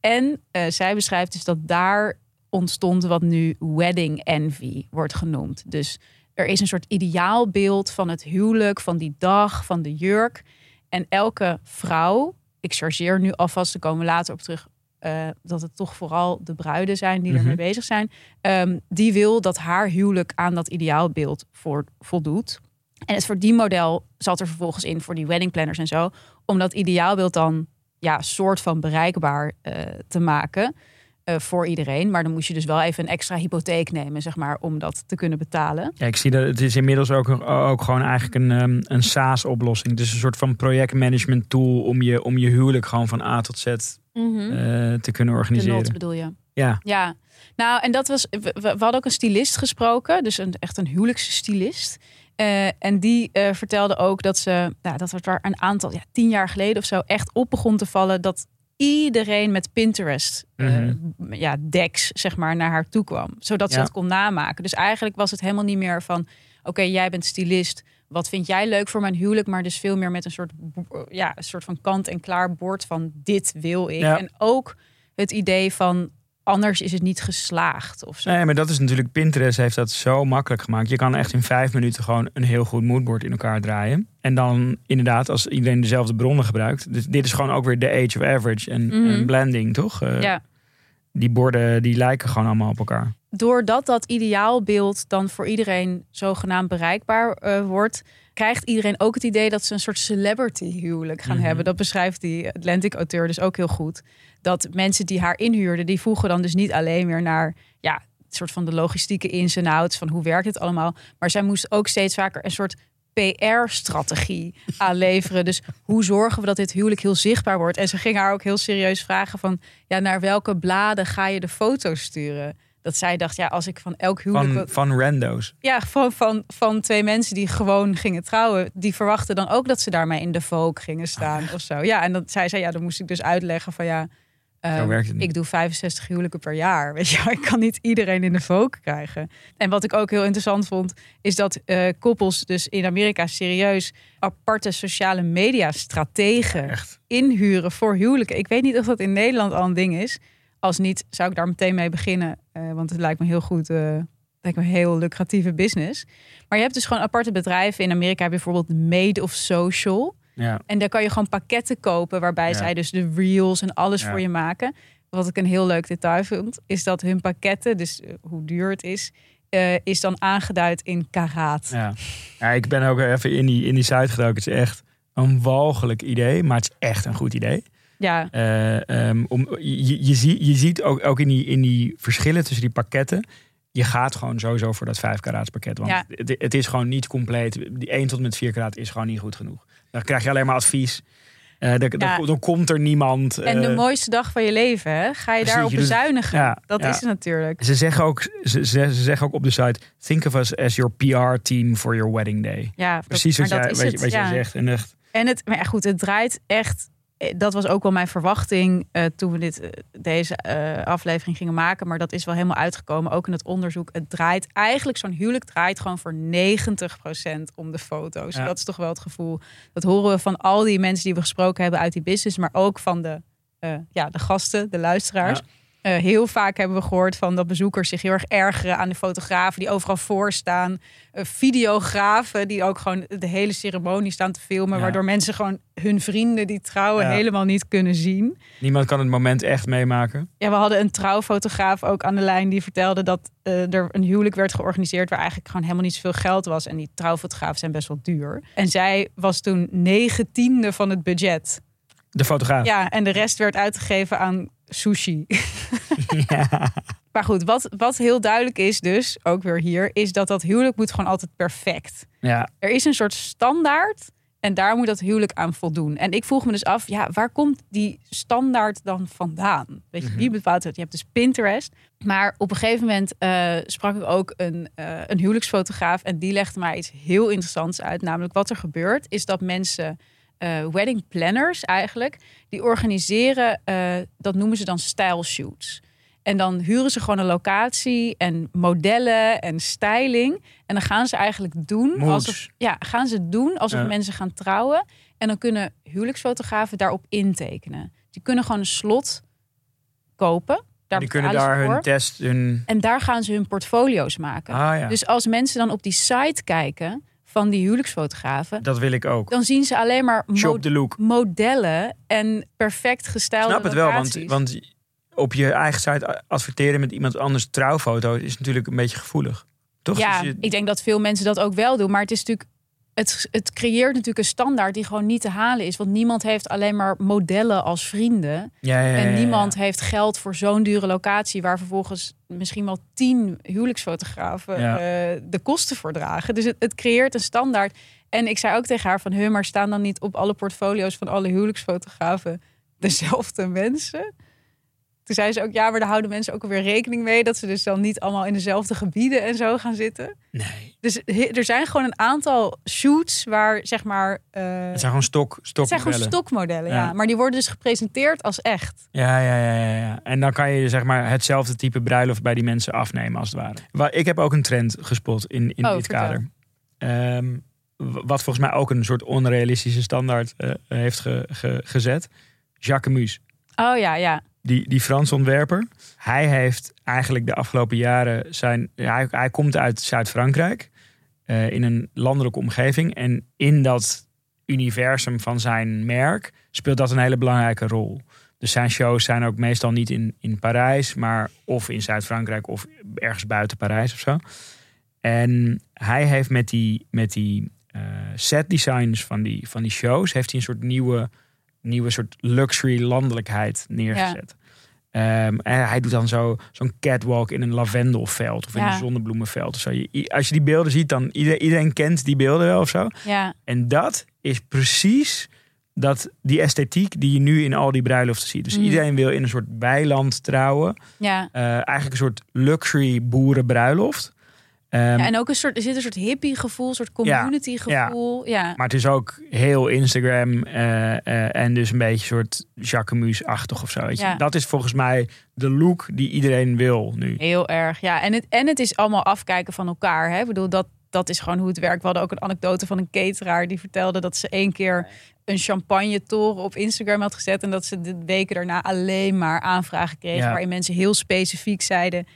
En eh, zij beschrijft dus dat daar ontstond wat nu wedding envy wordt genoemd. Dus er is een soort ideaalbeeld van het huwelijk, van die dag, van de jurk. En elke vrouw, ik chargeer nu alvast, daar komen we later op terug, eh, dat het toch vooral de bruiden zijn die Mhm. ermee bezig zijn. ehm, die wil dat haar huwelijk aan dat ideaalbeeld voor, voldoet. En het verdienmodel zat er vervolgens in voor die wedding planners en zo. Om dat ideaalbeeld dan ja, soort van bereikbaar eh, te maken eh, voor iedereen. Maar dan moest je dus wel even een extra hypotheek nemen, zeg maar, om dat te kunnen betalen. Ja, ik zie dat het is inmiddels ook, ook gewoon eigenlijk een, ehm, een SaaS-oplossing. Dus een soort van projectmanagement tool om je, om je huwelijk gewoon van A tot Z eh, te kunnen Mhm. Organiseren. not bedoel je? Ja, Ja, nou en dat was. We, hadden ook een stylist gesproken, dus een, echt een huwelijksstylist. Eh, en die vertelde ook dat ze, nou, dat het er een aantal, ja, tien jaar geleden of zo, echt op begon te vallen dat iedereen met Pinterest Mhm. ja, decks, zeg maar, naar haar toe kwam. Zodat ze het kon namaken. Dus eigenlijk was het helemaal niet meer van, oké, jij bent stylist. Wat vind jij leuk voor mijn huwelijk? Maar dus veel meer met een soort, ja, een soort van kant-en-klaar bord van dit wil ik. Ja. En ook het idee van anders is het niet geslaagd of zo. nee, maar dat is natuurlijk, Pinterest heeft dat zo makkelijk gemaakt. Je kan echt in vijf minuten gewoon een heel goed moodboard in elkaar draaien. En dan inderdaad, als iedereen dezelfde bronnen gebruikt. Dus dit is gewoon ook weer de age of average en, Mhm. en blending, toch? Eh, Ja. Die borden, die lijken gewoon allemaal op elkaar. Doordat dat ideaalbeeld dan voor iedereen zogenaamd bereikbaar eh, wordt, krijgt iedereen ook het idee dat ze een soort celebrity huwelijk gaan Mhm. hebben. Dat beschrijft die Atlantic-auteur dus ook heel goed. Dat mensen die haar inhuurden, die vroegen dan dus niet alleen meer naar ja, het soort van de logistieke ins en outs van hoe werkt het allemaal, maar zij moest ook steeds vaker een soort PR-strategie [laughs] aanleveren. Dus hoe zorgen we dat dit huwelijk heel zichtbaar wordt? En ze ging haar ook heel serieus vragen van... ja, naar welke bladen ga je de foto's sturen? Dat zij dacht, ja, als ik van elk huwelijk... Van, van rando's. Ja, van, van, van twee mensen die gewoon gingen trouwen. Die verwachten dan ook dat ze daarmee in de Vogue gingen staan of zo. Ja, en dat zij zei, ja, dan moest ik dus uitleggen van ja... Niet. ik doe 65 huwelijken per jaar. Weet je, ik kan niet iedereen in de volk krijgen. En wat ik ook heel interessant vond, is dat eh, koppels dus in Amerika serieus aparte sociale media strategen inhuren voor huwelijken. Ik weet niet of dat in Nederland al een ding is. Als niet, zou ik daar meteen mee beginnen. eh, want het lijkt me heel goed. eh lijkt me een heel lucratieve business. Maar je hebt dus gewoon aparte bedrijven. In Amerika heb je bijvoorbeeld Made of Social. Ja. En daar kan je gewoon pakketten kopen waarbij Ja. zij dus de reels en alles Ja. voor je maken. Wat ik een heel leuk detail vind, is dat hun pakketten, dus eh, hoe duur het is, is dan aangeduid in karaat. Ja. ja, ik ben ook even in die, in die site gedoken. Het is echt een walgelijk idee, maar het is echt een goed idee. Ja, Eh, ehm, om, je, je, zie- je ziet ook, ook in, die, in die verschillen tussen die pakketten. Je gaat gewoon sowieso voor dat 5 karaats pakket. Want Ja. het, het is gewoon niet compleet. Die 1 tot met 4 karaat is gewoon niet goed genoeg. Dan krijg je alleen maar advies. Eh dan, dan- Ja. dan komt er niemand. en de eh, mooiste dag van je leven, hè? ga je daarop bezuinigen. Ja, dat ja. is het natuurlijk. Ze zeggen, ook, ze, ze, ze zeggen ook op de site: Think of us as your PR-team for your wedding day. Ja, dat- Precies wat, jij, dat wat, je- het, wat jij zegt. En echt, En het, maar goed, het draait echt. Eh, Dat was ook wel mijn verwachting eh, toen we dit, eh, deze aflevering gingen maken. Maar dat is wel helemaal uitgekomen, ook in het onderzoek. Het draait eigenlijk, zo'n huwelijk draait gewoon voor 90% om de foto's. Ja. Dat is toch wel het gevoel. Dat horen we van al die mensen die we gesproken hebben uit die business. Maar ook van de, ja, de gasten, de luisteraars. Ja. Eh, heel vaak hebben we gehoord van dat bezoekers zich heel erg ergeren aan de fotografen die overal voor staan. Eh, videografen die ook gewoon de hele ceremonie staan te filmen. Ja. Waardoor mensen gewoon hun vrienden die trouwen Ja. helemaal niet kunnen zien. niemand kan het moment echt meemaken. Ja, we hadden een trouwfotograaf ook aan de lijn die vertelde dat eh, er een huwelijk werd georganiseerd waar eigenlijk gewoon helemaal niet zoveel geld was. En die trouwfotografen zijn best wel duur. En zij was toen negentiende van het budget. De fotograaf. Ja, en de rest werd uitgegeven aan sushi. [laughs] Ja. Maar goed, wat, wat heel duidelijk is dus, ook weer hier, is dat dat huwelijk moet gewoon altijd perfect. Ja. Er is een soort standaard en daar moet dat huwelijk aan voldoen. En ik vroeg me dus af, ja, waar komt die standaard dan vandaan? Weet je, wie bepaalt het? Je hebt dus Pinterest. Maar op een gegeven moment eh, sprak ik ook een, eh, een huwelijksfotograaf en die legde mij iets heel interessants uit. Namelijk wat er gebeurt is dat mensen, eh, wedding planners eigenlijk, die organiseren, eh, dat noemen ze dan style shoots. En dan huren ze gewoon een locatie en modellen en styling. En dan gaan ze eigenlijk doen alsof, ja, gaan ze doen alsof Ja. mensen gaan trouwen. En dan kunnen huwelijksfotografen daarop intekenen. Die kunnen gewoon een slot kopen. Daar die kunnen daar hun test, hun... En daar gaan ze hun portfolio's maken. Ah ja, Dus als mensen dan op die site kijken van die huwelijksfotografen, dat wil ik ook. dan zien ze alleen maar Shop look. modellen en perfect gestylede snap het wel, want, want op je eigen site adverteren met iemand anders trouwfoto is natuurlijk een beetje gevoelig. Toch? Ja, Dus je- ik denk dat veel mensen dat ook wel doen. Maar het is natuurlijk. Het, het creëert natuurlijk een standaard die gewoon niet te halen is. Want niemand heeft alleen maar modellen als vrienden. ja, ja, ja, En niemand heeft geld voor zo'n dure locatie. Waar vervolgens misschien wel tien huwelijksfotografen eh, de kosten voor dragen. Dus het, het creëert een standaard. En ik zei ook tegen haar van... Huh, maar staan dan niet op alle portfolio's van alle huwelijksfotografen dezelfde mensen? Toen zei ze ook, ja, maar daar houden mensen ook alweer rekening mee... dat ze dus dan niet allemaal in dezelfde gebieden en zo gaan zitten. Nee, Dus he- er zijn gewoon een aantal shoots waar, zeg maar... eh, het zijn gewoon stok, het zijn gewoon stokmodellen. stokmodellen, ja. Ja. Maar die worden dus gepresenteerd als echt. Ja, ja, ja, ja, ja. En dan kan je zeg maar hetzelfde type bruiloft bij die mensen afnemen als het ware. Wa- Ik heb ook een trend gespot in, in Oh, dit kader. W- wat volgens mij ook een soort onrealistische standaard eh, heeft ge- ge- gezet. Jacques. Oh ja, ja. Die, die Franse ontwerper. Hij heeft eigenlijk de afgelopen jaren zijn. Hij, hij komt uit Zuid-Frankrijk. eh, in een landelijke omgeving. En in dat universum van zijn merk speelt dat een hele belangrijke rol. Dus zijn shows zijn ook meestal niet in, in Parijs, maar of in Zuid-Frankrijk of ergens buiten Parijs of zo. En hij heeft met die, met die eh, set designs van die, van die shows, heeft hij een soort nieuwe, nieuwe soort luxury landelijkheid neergezet. Ehm, en hij doet dan zo, zo'n catwalk in een lavendelveld of in Ja. een zonnebloemenveld. Of zo. Je- Als je die beelden ziet, dan iedereen, iedereen kent die beelden wel of zo. Ja, En dat is precies dat, die esthetiek die je nu in al die bruiloften ziet. Dus Mm. iedereen wil in een soort weiland trouwen. ja. Eh, eigenlijk een soort luxury boerenbruiloft. Ehm, Ja, en ook een soort, er zit een soort hippie gevoel, een soort community gevoel. Ja. Maar het is ook heel Instagram eh, eh, en dus een beetje soort Jacquemus-achtig of zo. Weet je. Ja. Dat is volgens mij de look die iedereen wil nu. Heel erg, ja. En het, en het is allemaal afkijken van elkaar. Hè? Ik bedoel, dat, dat is gewoon hoe het werkt. We hadden ook een anekdote van een cateraar die vertelde dat ze één keer een champagne toren op Instagram had gezet. En dat ze de weken daarna alleen maar aanvragen kregen. Ja. Waarin mensen heel specifiek zeiden.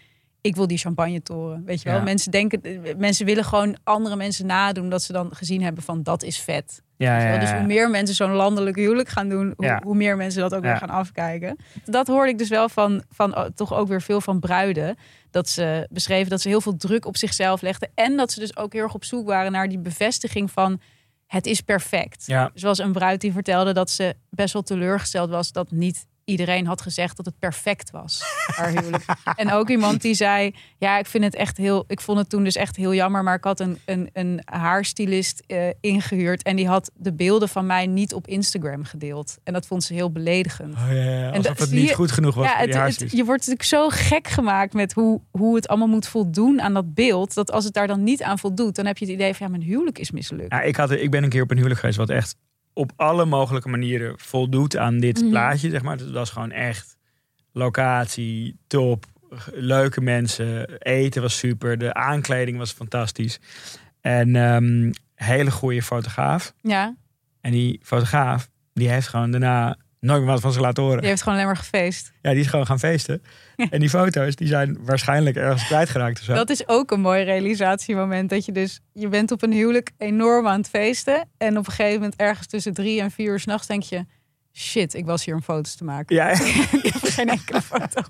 Ik wil die champagne toren. Weet je wel? Ja. Mensen denken, mensen willen gewoon andere mensen nadoen. Dat ze dan gezien hebben van dat is vet. Ja, ja? Dus hoe meer mensen zo'n landelijk huwelijk gaan doen, hoe, meer mensen dat ook weer gaan afkijken. Dat hoorde ik dus wel van, van oh, toch ook weer veel van bruiden. Dat ze beschreven dat ze heel veel druk op zichzelf legden. En dat ze dus ook heel erg op zoek waren naar die bevestiging van het is perfect. Ja. Zoals een bruid die vertelde dat ze best wel teleurgesteld was dat niet iedereen had gezegd dat het perfect was. Haar huwelijk. En ook iemand die zei: Ja, ik vind het echt heel. Ik vond het toen dus echt heel jammer. Maar ik had een, een, een haarstylist eh, ingehuurd. En die had de beelden van mij niet op Instagram gedeeld. En dat vond ze heel beledigend. Oh, ja, ja, En alsof dat het niet je- goed genoeg was Ja, het, het- je wordt natuurlijk zo gek gemaakt met hoe, hoe het allemaal moet voldoen aan dat beeld. Dat als het daar dan niet aan voldoet, dan heb je het idee van ja, mijn huwelijk is mislukt. Ja, ik, had, ik ben een keer op een huwelijk geweest wat echt op alle mogelijke manieren voldoet aan dit Mhm. plaatje. Zeg maar. Het was gewoon echt locatie, top, leuke mensen, eten was super, de aankleding was fantastisch. En ehm hele goede fotograaf. Ja, En die fotograaf, die heeft gewoon daarna nooit meer wat van zich laten horen. die heeft gewoon alleen maar gefeest. Ja, die is gewoon gaan feesten. En die foto's, die zijn waarschijnlijk ergens kwijtgeraakt of zo. Dat is ook een mooi realisatiemoment. Dat je dus, je bent op een huwelijk enorm aan het feesten. En op een gegeven moment ergens tussen drie en vier uur s'nachts denk je... Shit, ik was hier om foto's te maken. Ja, [laughs] ik heb geen enkele foto.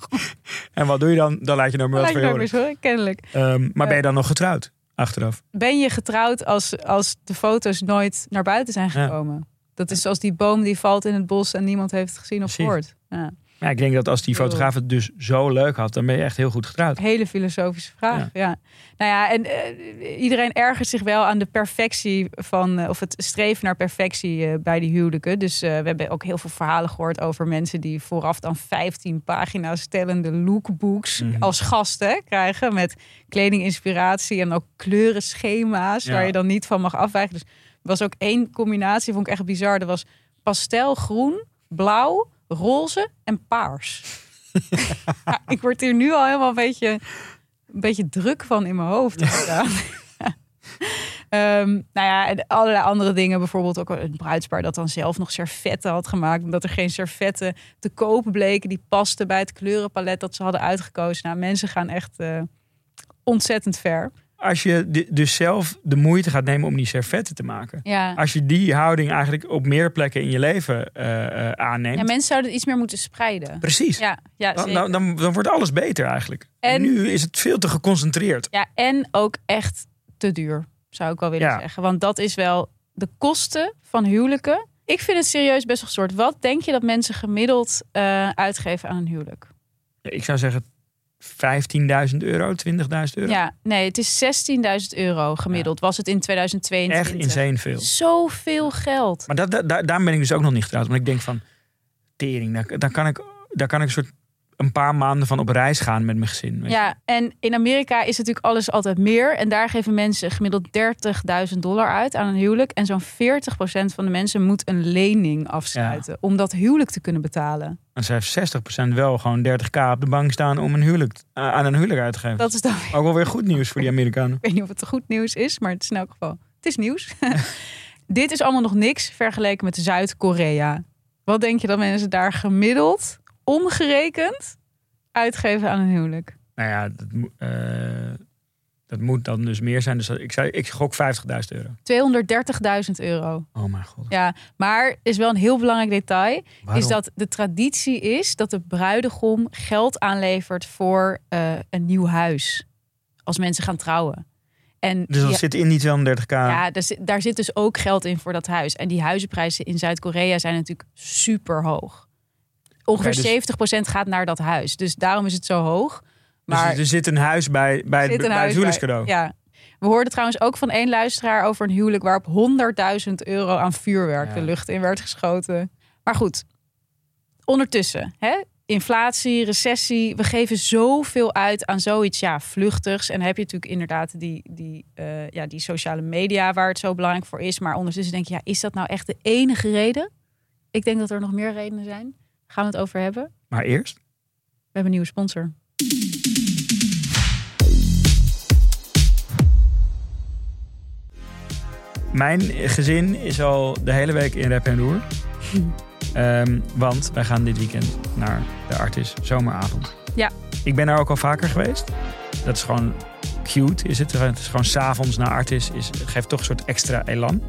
en wat doe je dan? Dan laat je nooit meer wat van je horen. kennelijk. Ehm, maar ben je dan nog getrouwd? Achteraf. Ben je getrouwd als, als de foto's nooit naar buiten zijn Ja. Dat is zoals die boom die valt in het bos en niemand heeft het gezien of Precies. gehoord. Ja. Ja, ik denk dat als die fotograaf het dus zo leuk had, dan ben je echt heel goed getrouwd. Hele filosofische vraag. Ja. Nou ja, en eh, iedereen ergert zich wel aan de perfectie van, eh, of het streven naar perfectie eh, bij die huwelijken. Dus we hebben ook heel veel verhalen gehoord over mensen die vooraf dan 15 pagina's stellende lookbooks Mhm. als gasten krijgen. Met kledinginspiratie en ook kleurenschema's Ja. waar je dan niet van mag afwijken. Dus was ook één combinatie, vond ik echt bizar. Er was pastelgroen, blauw, roze en paars. [laughs] Ja, ik word hier nu al helemaal een beetje, een beetje druk van in mijn hoofd. [laughs] [laughs] Ehm, nou ja, en allerlei andere dingen. Bijvoorbeeld ook een bruidspaar dat dan zelf nog servetten had gemaakt. Omdat er geen servetten te kopen bleken die pasten bij het kleurenpalet dat ze hadden uitgekozen. Nou, mensen gaan echt eh, ontzettend ver. Als je dus zelf de moeite gaat nemen om die servetten te maken. Ja. Als je die houding eigenlijk op meer plekken in je leven eh, aanneemt. ja, mensen zouden het iets meer moeten spreiden. Precies. Ja, ja, Dan, dan, dan, dan wordt alles beter eigenlijk. En, En- nu is het veel te geconcentreerd. Ja, en ook echt te duur, zou ik wel willen Ja. zeggen. Want dat is wel de kosten van huwelijken. Ik vind het serieus best wel soort. Wat denk je dat mensen gemiddeld eh, uitgeven aan een huwelijk? Ik zou zeggen 15.000 euro, 20.000 euro. Ja, nee, het is 16.000 euro gemiddeld. Was het in 2022. Echt insane veel. Zoveel geld. Maar dat, dat, daar, daarom ben ik dus ook nog niet getrouwd. Want ik denk van, tering, daar, daar, kan ik, daar kan ik een soort een paar maanden van op reis gaan met mijn gezin. Ja, en in Amerika is natuurlijk alles altijd meer. En daar geven mensen gemiddeld 30.000 dollar uit aan een huwelijk. En zo'n 40% van de mensen moet een lening afsluiten. Om dat huwelijk te kunnen betalen. En ze heeft 60% wel gewoon 30k op de bank staan om een huwelijk, eh, aan een huwelijk uit te geven. Dat is dan Ook wel weer goed nieuws voor die Amerikanen. Ik weet niet of het goed nieuws is, maar het is in elk geval. Het is nieuws. [laughs] Dit is allemaal nog niks vergeleken met Zuid-Korea. Wat denk je dat mensen daar gemiddeld, omgerekend, uitgeven aan een huwelijk? Nou ja, dat, eh, dat moet dan dus meer zijn. Dus ik, zei, ik gok 50.000 euro. 230.000 euro. Oh mijn god. Ja, maar is wel een heel belangrijk detail. Waarom? Is dat de traditie is dat de bruidegom geld aanlevert voor eh, een nieuw huis. Als mensen gaan trouwen. En Dus dat zit in die 230k. Ja, daar zit, daar zit dus ook geld in voor dat huis. En die huizenprijzen in Zuid-Korea zijn natuurlijk super hoog. Ongeveer Oké, dus- 70% gaat naar dat huis. Dus daarom is het zo hoog. Maar dus er zit een huis bij, bij, het, bij het huwelijkscadeau. bij- Ja. We hoorden trouwens ook van één luisteraar over een huwelijk waarop 100.000 euro aan vuurwerk Ja. de lucht in werd geschoten. Maar goed, ondertussen, hè? inflatie, recessie. We geven zoveel uit aan zoiets ja, vluchtigs. En dan heb je natuurlijk inderdaad die, die, eh, ja, die sociale media waar het zo belangrijk voor is. Maar ondertussen denk je, ja, is dat nou echt de enige reden? Ik denk dat er nog meer redenen zijn. Gaan we het over hebben? Maar eerst? We hebben een nieuwe sponsor. Mijn gezin is al de hele week in rep en roer. [laughs] Ehm, want wij gaan dit weekend naar de Artis Zomeravond. Ja. Ik ben daar ook al vaker geweest. Dat is gewoon cute, is het. Het is gewoon s'avonds naar Artis. Is, geeft toch een soort extra elan.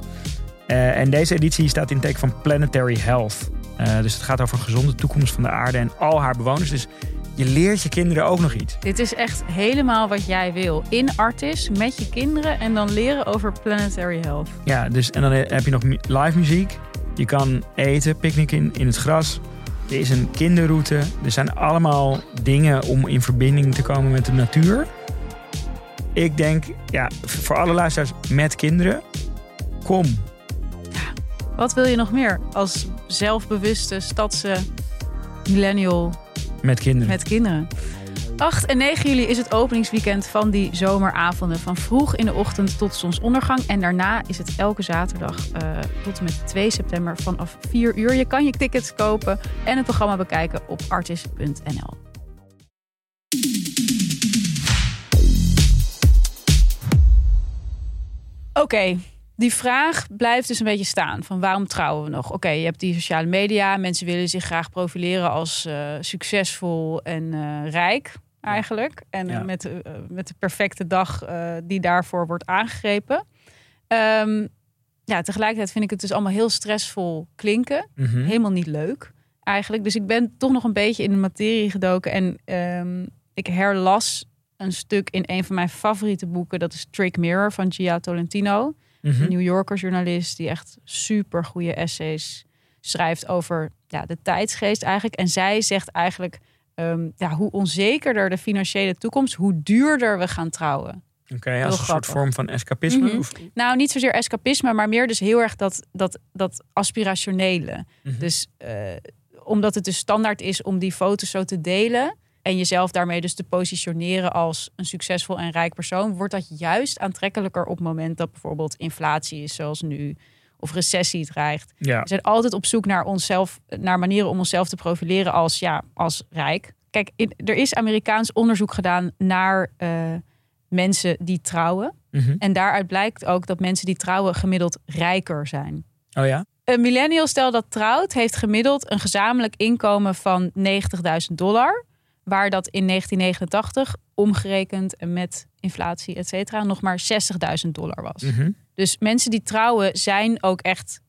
Eh, en deze editie staat in teken van Planetary Health. Eh, dus het gaat over een gezonde toekomst van de aarde en al haar bewoners. Dus je leert je kinderen ook nog iets. Dit is echt helemaal wat jij wil. In Artis, met je kinderen en dan leren over planetary health. Ja, dus en dan heb je nog live muziek. Je kan eten, picknicken in, in het gras. Er is een kinderroute. Er zijn allemaal dingen om in verbinding te komen met de natuur. Ik denk, ja, voor alle luisteraars met kinderen, kom. Wat wil je nog meer als zelfbewuste stadse millennial Met kinderen. met kinderen? 8 en 9 juli is het openingsweekend van die zomeravonden. Van vroeg in de ochtend tot zonsondergang. En daarna is het elke zaterdag eh, tot en met 2 september vanaf 4 uur. Je kan je tickets kopen en het programma bekijken op artis.nl. Oké, die vraag blijft dus een beetje staan. Van waarom trouwen we nog? Oké, je hebt die sociale media. Mensen willen zich graag profileren als eh, succesvol en eh, rijk eigenlijk. En eh, Ja. met, met de perfecte dag die daarvoor wordt aangegrepen. Ehm, ja, tegelijkertijd vind ik het dus allemaal heel stressvol klinken. Mhm. Helemaal niet leuk eigenlijk. Dus ik ben toch nog een beetje in de materie gedoken. En ehm, ik herlas een stuk in een van mijn favoriete boeken. Dat is Trick Mirror van Gia Tolentino. Mhm. Een New Yorker journalist die echt super goede essays schrijft over ja, de tijdsgeest eigenlijk. En zij zegt eigenlijk ehm, ja, hoe onzekerder de financiële toekomst, hoe duurder we gaan trouwen. Oké, als een soort vorm van escapisme. Mhm. Of- Nou, niet zozeer escapisme, maar meer dus heel erg dat, dat, dat aspirationele. Mhm. Dus eh, omdat het dus standaard is om die foto's zo te delen en jezelf daarmee dus te positioneren als een succesvol en rijk persoon, wordt dat juist aantrekkelijker op het moment dat bijvoorbeeld inflatie is zoals nu of recessie dreigt. ja. We zijn altijd op zoek naar onszelf, naar manieren om onszelf te profileren als ja, als rijk. Kijk, in- er is Amerikaans onderzoek gedaan naar eh, mensen die trouwen. Mhm. En daaruit blijkt ook dat mensen die trouwen gemiddeld rijker zijn. Oh ja? Een millennial stel dat trouwt, heeft gemiddeld een gezamenlijk inkomen van 90.000 dollar. Waar dat in 1989, omgerekend en met inflatie, et cetera, nog maar 60.000 dollar was. Mhm. Dus mensen die trouwen zijn ook echt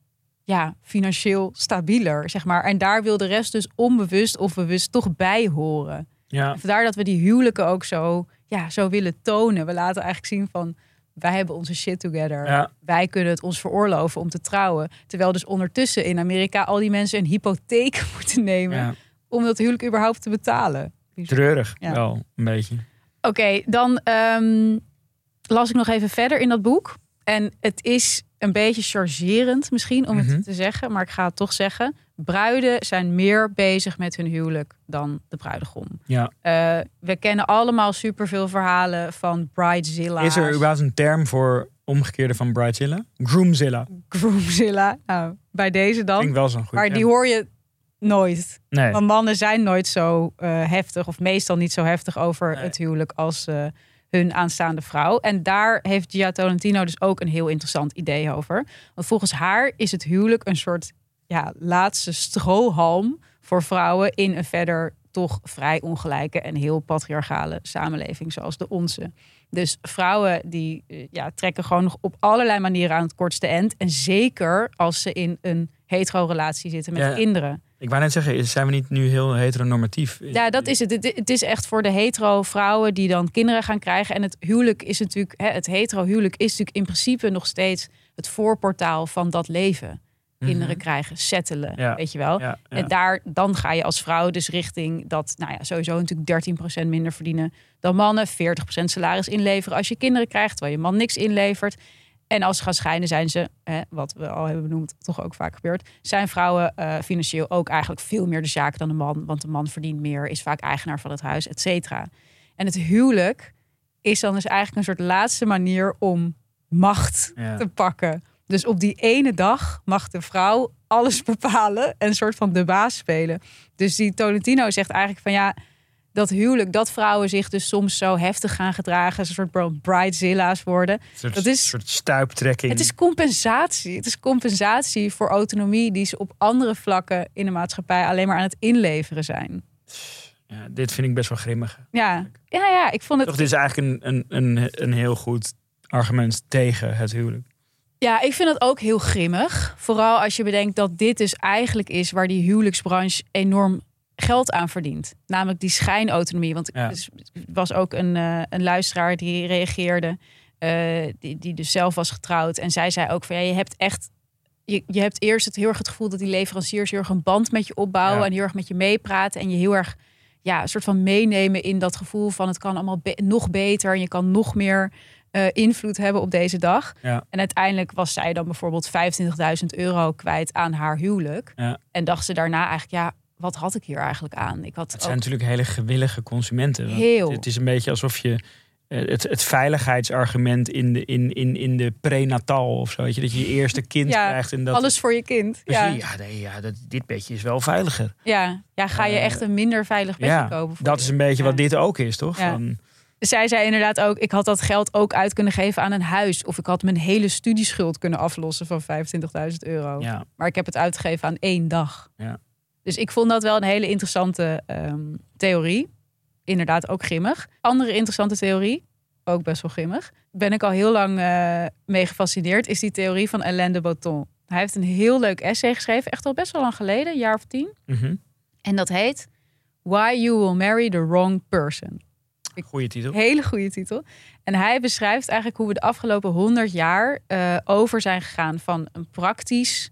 ja, financieel stabieler, zeg maar. En daar wil de rest dus onbewust of bewust toch bij horen. Ja. Vandaar dat we die huwelijken ook zo, ja, zo willen tonen. We laten eigenlijk zien van, wij hebben onze shit together. Ja. Wij kunnen het ons veroorloven om te trouwen. Terwijl dus ondertussen in Amerika al die mensen een hypotheek [laughs] moeten nemen... ja. om dat huwelijk überhaupt te betalen. Treurig Ja. wel, een beetje. Oké, dan ehm, las ik nog even verder in dat boek. En het is een beetje chargerend misschien om Mhm. het te zeggen, maar ik ga het toch zeggen. Bruiden zijn meer bezig met hun huwelijk dan de bruidegom. Ja. Eh, we kennen allemaal superveel verhalen van bridezilla. Is er überhaupt een term voor omgekeerde van bridezilla? Groomzilla. groomzilla? Nou, bij deze dan. Ik wel zo'n goed maar die hoor je nooit. Nee. Want mannen zijn nooit zo eh, heftig, of meestal niet zo heftig over Nee. het huwelijk als eh, hun aanstaande vrouw. En daar heeft Gia Tolentino dus ook een heel interessant idee over. Want volgens haar is het huwelijk een soort ja, laatste strohalm voor vrouwen in een verder toch vrij ongelijke en heel patriarchale samenleving zoals de onze. Dus vrouwen die eh, ja, trekken gewoon nog op allerlei manieren aan het kortste eind. En zeker als ze in een hetero-relatie zitten met Ja. kinderen. Ik wou net zeggen, zijn we niet nu heel heteronormatief? Ja, dat is het. Het- is echt voor de hetero vrouwen die dan kinderen gaan krijgen. En het huwelijk is natuurlijk, het hetero huwelijk is natuurlijk in principe nog steeds het voorportaal van dat leven. Kinderen krijgen, settelen, Ja. weet je wel. Ja, ja. En daar, dan ga je als vrouw dus richting dat, nou ja, sowieso natuurlijk 13% minder verdienen dan mannen. 40% salaris inleveren als je kinderen krijgt, terwijl je man niks inlevert. En als ze gaan scheiden, zijn ze, hè, wat we al hebben benoemd, toch ook vaak gebeurt, zijn vrouwen eh, financieel ook eigenlijk veel meer de zaak dan de man. Want de man verdient meer, is vaak eigenaar van het huis, et cetera. En het huwelijk is dan dus eigenlijk een soort laatste manier om macht Ja. te pakken. Dus op die ene dag mag de vrouw alles bepalen en een soort van de baas spelen. Dus die Tolentino zegt eigenlijk van ja, dat huwelijk, dat vrouwen zich dus soms zo heftig gaan gedragen, een soort bridezilla's worden. Een soort, Dat is- soort stuiptrekking. Het is compensatie. Het is compensatie voor autonomie die ze op andere vlakken in de maatschappij alleen maar aan het inleveren zijn. ja, dit vind ik best wel grimmig. Ja, ja, ja ik vond het. Toch, dit is eigenlijk een, een, een, een heel goed argument tegen het huwelijk. Ja, ik vind het ook heel grimmig. Vooral als je bedenkt dat dit dus eigenlijk is waar die huwelijksbranche enorm geld aan verdient. Namelijk die schijnautonomie. Want Ja. er was ook een, eh, een luisteraar die reageerde, eh, die, die dus zelf was getrouwd. En zij zei ook van ja, je hebt echt. Je, je hebt eerst het heel erg het gevoel dat die leveranciers heel erg een band met je opbouwen Ja. en heel erg met je meepraten. En je heel erg ja, een soort van meenemen in dat gevoel van het kan allemaal be- nog beter en je kan nog meer eh, invloed hebben op deze dag. Ja. En uiteindelijk was zij dan bijvoorbeeld 25.000 euro kwijt aan haar huwelijk. Ja. En dacht ze daarna eigenlijk, ja, wat had ik hier eigenlijk aan? Ik had Het ook- zijn natuurlijk hele gewillige consumenten. Heel. Het is een beetje alsof je eh, het, het veiligheidsargument in de, in, in, in de prenatal of zo. Weet je, dat je je eerste kind Ja, krijgt. En dat, alles voor je kind. Dus Ja, Ja, nee, ja dat, dit bedje is wel veiliger. ja. ja ga je Eh, echt een minder veilig bedje Ja, kopen? voor dat je? is een beetje wat dit ook is, toch? Ja. Van, Zij zei inderdaad ook, ik had dat geld ook uit kunnen geven aan een huis. Of ik had mijn hele studieschuld kunnen aflossen van 25.000 euro. ja. Maar ik heb het uitgegeven aan één dag. Ja. Dus ik vond dat wel een hele interessante ehm, theorie. Inderdaad ook grimmig. Andere interessante theorie, ook best wel grimmig. Ben ik al heel lang eh, mee gefascineerd, is die theorie van Alain de Botton. Hij heeft een heel leuk essay geschreven, echt al best wel lang geleden, een jaar of tien. Mhm. En dat heet Why You Will Marry the Wrong Person. Goeie titel. Hele goede titel. En hij beschrijft eigenlijk hoe we de afgelopen honderd jaar eh, over zijn gegaan van een praktisch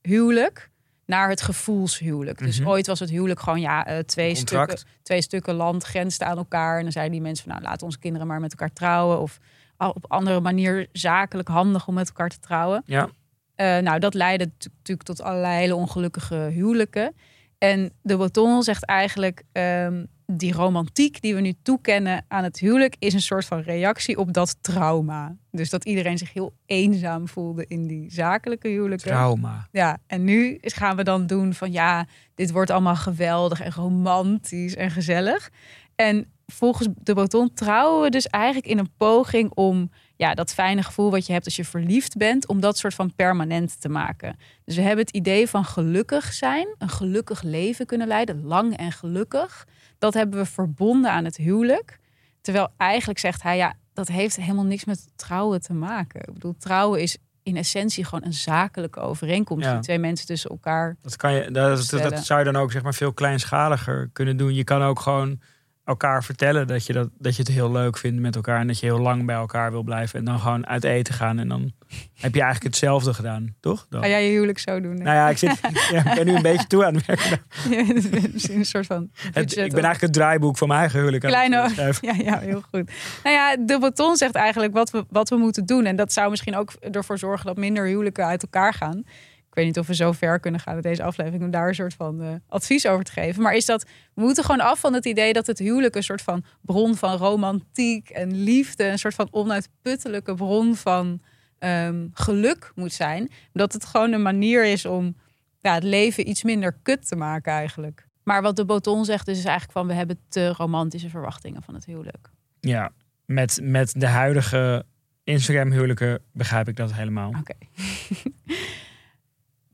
huwelijk naar het gevoelshuwelijk. Dus Mhm. ooit was het huwelijk gewoon ja, eh, twee, Contract. stukken, twee stukken land grensden aan elkaar. En dan zeiden die mensen van nou laten onze kinderen maar met elkaar trouwen. Of op andere manier zakelijk handig om met elkaar te trouwen. Ja. Eh, nou, dat leidde natuurlijk tot allerlei hele ongelukkige huwelijken. En de Botton zegt eigenlijk, ehm, die romantiek die we nu toekennen aan het huwelijk is een soort van reactie op dat trauma. Dus dat iedereen zich heel eenzaam voelde in die zakelijke huwelijken. Trauma. Ja, en nu gaan we dan doen van ja, dit wordt allemaal geweldig en romantisch en gezellig. En volgens de Breton trouwen we dus eigenlijk in een poging om ja, dat fijne gevoel wat je hebt als je verliefd bent, om dat soort van permanent te maken. Dus we hebben het idee van gelukkig zijn, een gelukkig leven kunnen leiden, lang en gelukkig. Dat hebben we verbonden aan het huwelijk. Terwijl eigenlijk zegt hij, ja, dat heeft helemaal niks met trouwen te maken. Ik bedoel, trouwen is in essentie gewoon een zakelijke overeenkomst Ja. die twee mensen tussen elkaar. Dat, kan je, dat, dat, Stellen. dat zou je dan ook zeg maar, veel kleinschaliger kunnen doen. Je kan ook gewoon elkaar vertellen dat je, dat, dat je het heel leuk vindt met elkaar. En dat je heel lang bij elkaar wil blijven. En dan gewoon uit eten gaan. En dan heb je eigenlijk hetzelfde gedaan, toch? Dan. Ga jij je huwelijk zo doen? Nou ja, ik, zit, [laughs] ja, ik ben nu een beetje toe aan het werken. [laughs] Misschien een soort van. Het, ik ben eigenlijk het draaiboek van mijn eigen huwelijk aan het Kleine-. [laughs] Ja, ja, heel goed. Nou ja, de Breton zegt eigenlijk wat we, wat we moeten doen. En dat zou misschien ook ervoor zorgen dat minder huwelijken uit elkaar gaan. Ik weet niet of we zo ver kunnen gaan met deze aflevering om daar een soort van eh, advies over te geven. Maar is dat we moeten gewoon af van het idee dat het huwelijk een soort van bron van romantiek en liefde, een soort van onuitputtelijke bron van ehm, geluk moet zijn. Dat het gewoon een manier is om ja, het leven iets minder kut te maken eigenlijk. Maar wat de Boton zegt is eigenlijk van we hebben te romantische verwachtingen van het huwelijk. Ja, met, met de huidige Instagram huwelijken begrijp ik dat helemaal. Oké. [laughs]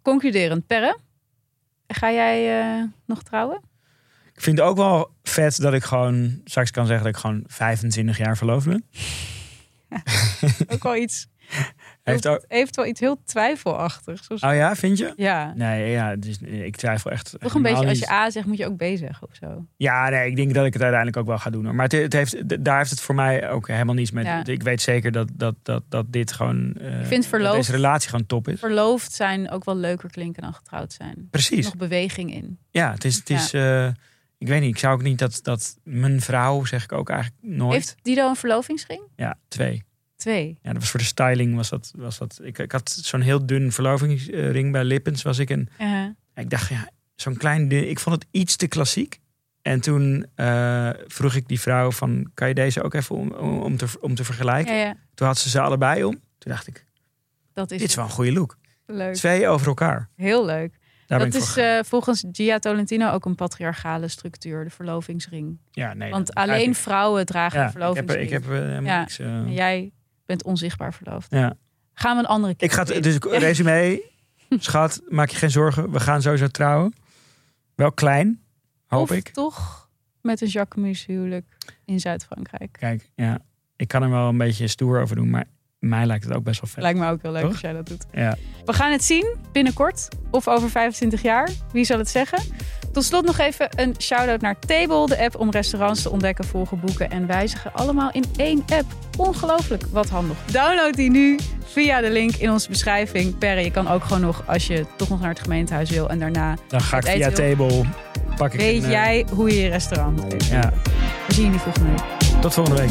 Concluderend, Perre. Ga jij eh, nog trouwen? Ik vind het ook wel vet dat ik gewoon straks kan zeggen dat ik gewoon 25 jaar verloofd ben. [laughs] Ook wel iets. Heeft ook, wel iets heel twijfelachtigs. oh ja, vind je? Ja. Nee, ja, dus, ik twijfel echt. Toch een beetje als je. A zegt, moet je ook B zeggen of zo. Ja, nee, ik denk dat ik het uiteindelijk ook wel ga doen. hoor. Maar het, het heeft, daar heeft het voor mij ook helemaal niets mee. Ja. Ik weet zeker dat, dat, dat, dat dit gewoon. eh, Ik vind verloofd- Deze relatie gewoon top is. Verloofd zijn ook wel leuker klinken dan getrouwd zijn. Precies. Nog beweging in. Ja, het is. Het is eh, ik weet niet, ik zou ook niet dat, dat mijn vrouw, zeg ik ook eigenlijk nooit. Heeft Dido een verlovingsring? Ja, twee. Twee. Ja, dat was voor de styling. Was dat, was dat. Ik, ik had zo'n heel dun verlovingsring bij Lippens. Was ik een, Uh, ik dacht, ja, zo'n klein ding. Ik vond het iets te klassiek. En toen eh, vroeg ik die vrouw van, kan je deze ook even om, om, te, om te vergelijken? ja, ja, Toen had ze ze allebei om. Toen dacht ik, dat is dit is wel een goede look. leuk. Twee over elkaar. Heel leuk. Daar dat is eh, volgens Gia Tolentino ook een patriarchale structuur, de verlovingsring. ja, nee, Want alleen vrouwen dragen ja, een ik heb, ik heb eh, niks. jij bent onzichtbaar verloofd. ja. Gaan we een andere keer Ik ga het, dus resume, [laughs] schat, maak je geen zorgen. We gaan sowieso trouwen. Wel klein, hoop of ik. toch met een Jacquemus huwelijk in Zuid-Frankrijk. Kijk, ja, ik kan er wel een beetje stoer over doen, maar mij lijkt het ook best wel vet. Lijkt me ook heel leuk Toch? als jij dat doet. Ja. We gaan het zien binnenkort of over 25 jaar. Wie zal het zeggen? Tot slot nog even een shout-out naar Table, de app om restaurants te ontdekken, volgen, boeken en wijzigen. Allemaal in één app. Ongelooflijk, wat handig. Download die nu via de link in onze beschrijving. Perre, je kan ook gewoon nog, als je toch nog naar het gemeentehuis wil en daarna Dan ga ik via table, pak ik weet een, eh, jij hoe je je restaurant moet. Ja, We zien jullie volgende week. tot volgende week.